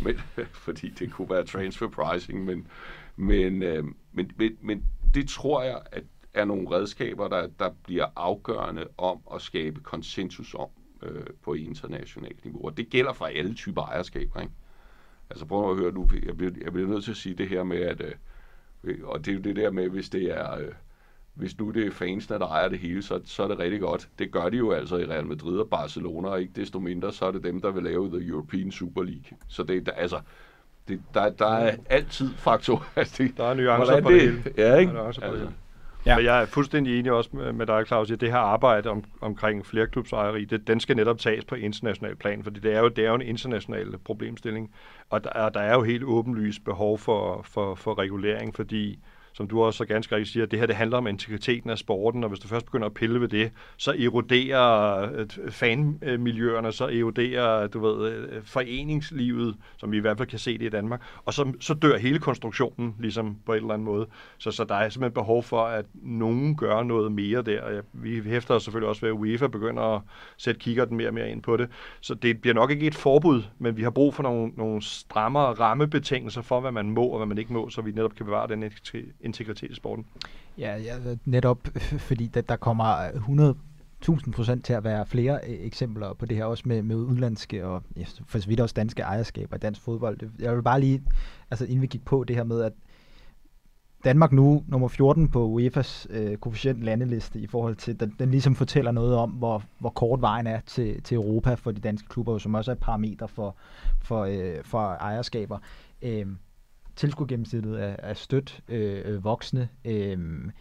men, fordi det kunne være transfer pricing, men, men, øh, men, men, men det tror jeg, at er nogle redskaber, der, der bliver afgørende om at skabe konsensus om øh, på internationalt niveau. Og det gælder for alle typer ejerskaber. Ikke? Altså prøv at høre nu, jeg bliver, jeg bliver nødt til at sige det her med, at, øh, og det er jo det der med, hvis det er, øh, hvis nu det er fansene, der ejer det hele, så, så er det rigtig godt. Det gør de jo altså i Real Madrid og Barcelona, og ikke desto mindre, så er det dem, der vil lave The European Super League. Så det, altså, det, der, der er altid faktor. Altså, det, der er nuancer på det, det hele. Ja, ikke? Der er altså. det Ja. Men jeg er fuldstændig enig også med, dig, Claus, at det her arbejde om, omkring flerklubsejeri, det, den skal netop tages på international plan, fordi det er jo, det er jo en international problemstilling. Og der, der er jo helt åbenlyst behov for, for, for regulering, fordi som du også så ganske rigtigt siger, det her det handler om integriteten af sporten, og hvis du først begynder at pille ved det, så eroderer øh, fanmiljøerne, så eroderer du ved, øh, foreningslivet, som vi i hvert fald kan se det i Danmark, og så, så dør hele konstruktionen ligesom på en eller anden måde. Så, så der er simpelthen behov for, at nogen gør noget mere der. Vi hæfter os selvfølgelig også ved, at UEFA begynder at sætte kikkerten mere og mere ind på det. Så det bliver nok ikke et forbud, men vi har brug for nogle, nogle strammere rammebetingelser for, hvad man må og hvad man ikke må, så vi netop kan bevare den integritet i sporten. Ja, ja netop fordi der, der kommer 100 1000 procent til at være flere øh, eksempler på det her, også med, med udlandske og ja, for så vidt også danske ejerskaber i dansk fodbold. Jeg vil bare lige, altså inden vi gik på det her med, at Danmark nu nummer 14 på UEFA's øh, koefficient landeliste i forhold til, den, den ligesom fortæller noget om, hvor, hvor kort vejen er til, til Europa for de danske klubber, som også er et parameter for, for, øh, for ejerskaber. Øh, tilskuergennemsnittet er, er stødt øh, voksne. Øh, øhm,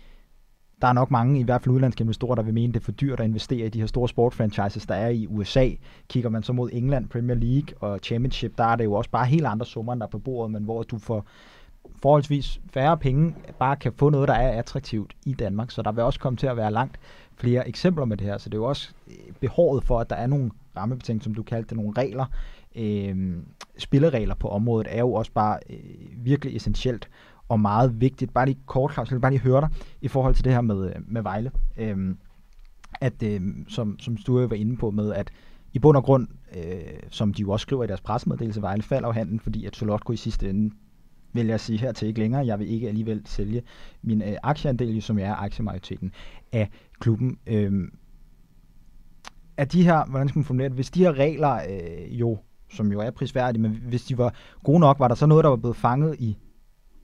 der er nok mange, i hvert fald udenlandske investorer, der vil mene, det er for dyrt at investere i de her store sportfranchises, der er i USA. Kigger man så mod England, Premier League og Championship, der er det jo også bare helt andre summer, der er på bordet, men hvor du får forholdsvis færre penge, bare kan få noget, der er attraktivt i Danmark. Så der vil også komme til at være langt flere eksempler med det her. Så det er jo også øh, behovet for, at der er nogle rammebetingelser, som du kaldte det, nogle regler, øh, spilleregler på området, er jo også bare øh, virkelig essentielt og meget vigtigt. Bare lige kort, Claus, jeg vil bare lige høre dig i forhold til det her med, øh, med Vejle. Øh, at, øh, som, som Sture var inde på med, at i bund og grund, øh, som de jo også skriver i deres pressemeddelelse, Vejle falder af handen, fordi at Solotko i sidste ende vil jeg sige her til ikke længere. Jeg vil ikke alligevel sælge min øh, aktieandel, som jeg er aktiemajoriteten af klubben. Øh, er de her, hvordan skal man formulere det, hvis de her regler øh, jo, som jo er prisværdige, men hvis de var gode nok, var der så noget, der var blevet fanget i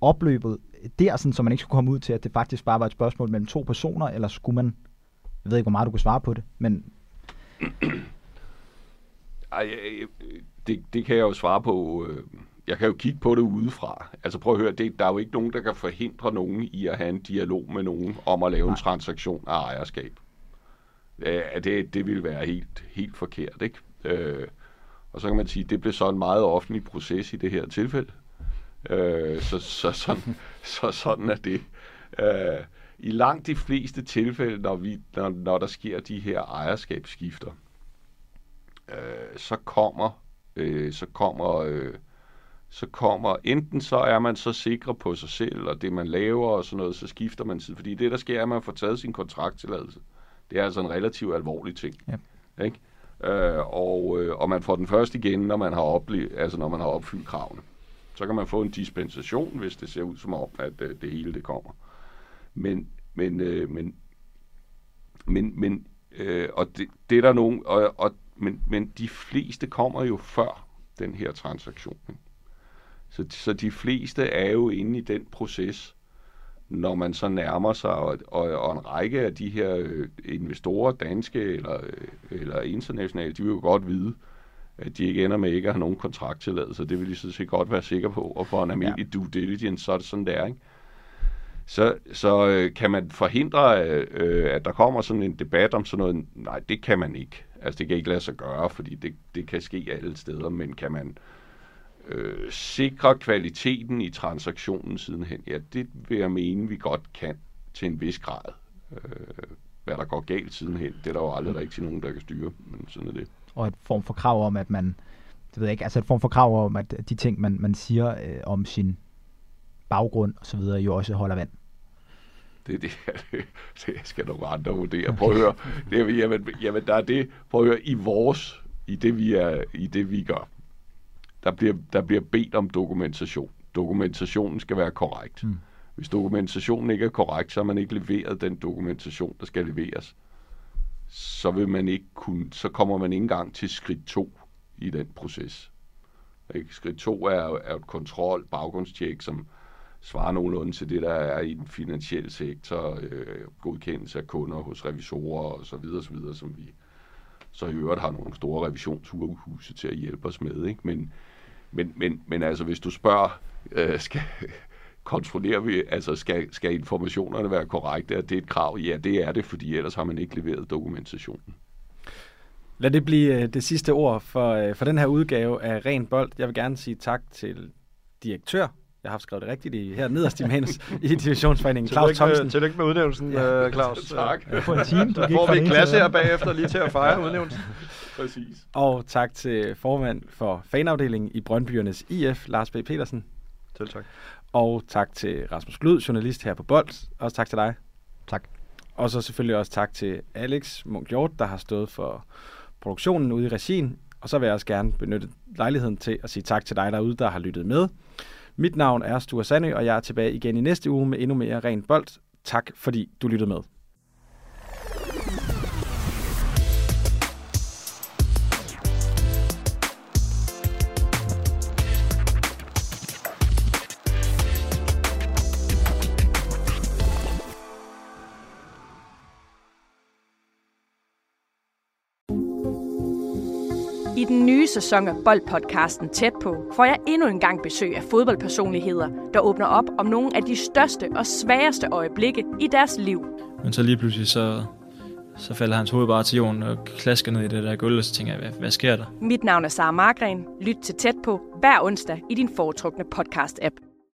opløbet der, sådan, så man ikke skulle komme ud til, at det faktisk bare var et spørgsmål mellem to personer, eller skulle man, jeg ved ikke, hvor meget du kan svare på det, men... Ej, det, det kan jeg jo svare på. Øh, jeg kan jo kigge på det udefra. Altså prøv at høre, det, der er jo ikke nogen, der kan forhindre nogen i at have en dialog med nogen om at lave Nej. en transaktion af ejerskab. Ja, det, det ville være helt, helt forkert, ikke? Øh, og så kan man sige, at det blev så en meget offentlig proces i det her tilfælde. Øh, så, så, sådan, så sådan er det. Øh, I langt de fleste tilfælde, når, vi, når, når der sker de her ejerskabsskifter, øh, så kommer, øh, så kommer øh, så kommer, enten så er man så sikker på sig selv og det, man laver og sådan noget, så skifter man side. Fordi det, der sker, er, at man får taget sin kontrakttilladelse. Det er altså en relativt alvorlig ting. Ja. Ikke? Øh, og, øh, og man får den først igen, når man har, oplevet, altså når man har opfyldt kravene. Så kan man få en dispensation, hvis det ser ud som om, at øh, det hele det kommer. Men, men, øh, men, men, men øh, og det, det er der nogen, og, og, men, men de fleste kommer jo før den her transaktion. Så, så de fleste er jo inde i den proces, når man så nærmer sig, og, og, og en række af de her øh, investorer, danske eller, øh, eller internationale, de vil jo godt vide, at de ikke ender med ikke at have nogen kontrakttilladelse. Det vil de sådan set godt være sikre på, og for en almindelig ja. due diligence, så er det sådan, der, ikke? Så, så øh, kan man forhindre, øh, at der kommer sådan en debat om sådan noget? Nej, det kan man ikke. Altså, det kan ikke lade sig gøre, fordi det, det kan ske alle steder, men kan man øh, sikre kvaliteten i transaktionen sidenhen? Ja, det vil jeg mene, vi godt kan til en vis grad. Øh, hvad der går galt sidenhen, det er der jo aldrig rigtig nogen, der kan styre, men sådan er det. Og et form for krav om, at man, det ved jeg ikke, altså et form for krav om, at de ting, man, man siger øh, om sin baggrund og så videre, jo også holder vand. Det, det, det, det skal nogle andre vurdere. Prøv at høre. Det, er, jamen, jamen, der er det. Prøv at høre. I vores, i det vi, er, i det, vi gør, der bliver, der bliver bedt om dokumentation. Dokumentationen skal være korrekt. Mm. Hvis dokumentationen ikke er korrekt, så har man ikke leveret den dokumentation, der skal leveres. Så vil man ikke kunne, så kommer man ikke engang til skridt 2 i den proces. Ikke? Skridt 2 er, er et kontrol, baggrundstjek, som svarer nogenlunde til det, der er i den finansielle sektor, øh, godkendelse af kunder hos revisorer og så videre, så videre, som vi så i øvrigt har nogle store revisionshuse til at hjælpe os med. Ikke? Men, men, men, men altså, hvis du spørger, øh, skal, kontrollerer vi, altså skal, skal informationerne være korrekte, er det et krav? Ja, det er det, fordi ellers har man ikke leveret dokumentationen. Lad det blive øh, det sidste ord for, øh, for den her udgave af Ren Bold. Jeg vil gerne sige tak til direktør jeg har skrevet det rigtigt i, her nederst i manus i divisionsforeningen. Claus Thomsen. Tillykke med udnævnelsen, ja. uh, Claus. tak. For en time, du gik får vi en klasse her bagefter lige til at fejre udnævnelsen. Præcis. Og tak til formand for fanafdelingen i Brøndbyernes IF, Lars B. Petersen. Til tak. Og tak til Rasmus Glud, journalist her på Bold. Også tak til dig. Tak. Og så selvfølgelig også tak til Alex Munk Hjort, der har stået for produktionen ude i regien. Og så vil jeg også gerne benytte lejligheden til at sige tak til dig derude, der har lyttet med. Mit navn er Sture Sande, og jeg er tilbage igen i næste uge med endnu mere Ren bold. Tak fordi du lyttede med. Den nye sæson af Boldpodcasten Tæt på får jeg endnu en gang besøg af fodboldpersonligheder, der åbner op om nogle af de største og sværeste øjeblikke i deres liv. Men så lige pludselig så, så falder hans hoved bare til jorden og klasker ned i det der gulv, og så tænker jeg, hvad, hvad sker der? Mit navn er Sara Margren. Lyt til Tæt på hver onsdag i din foretrukne podcast-app.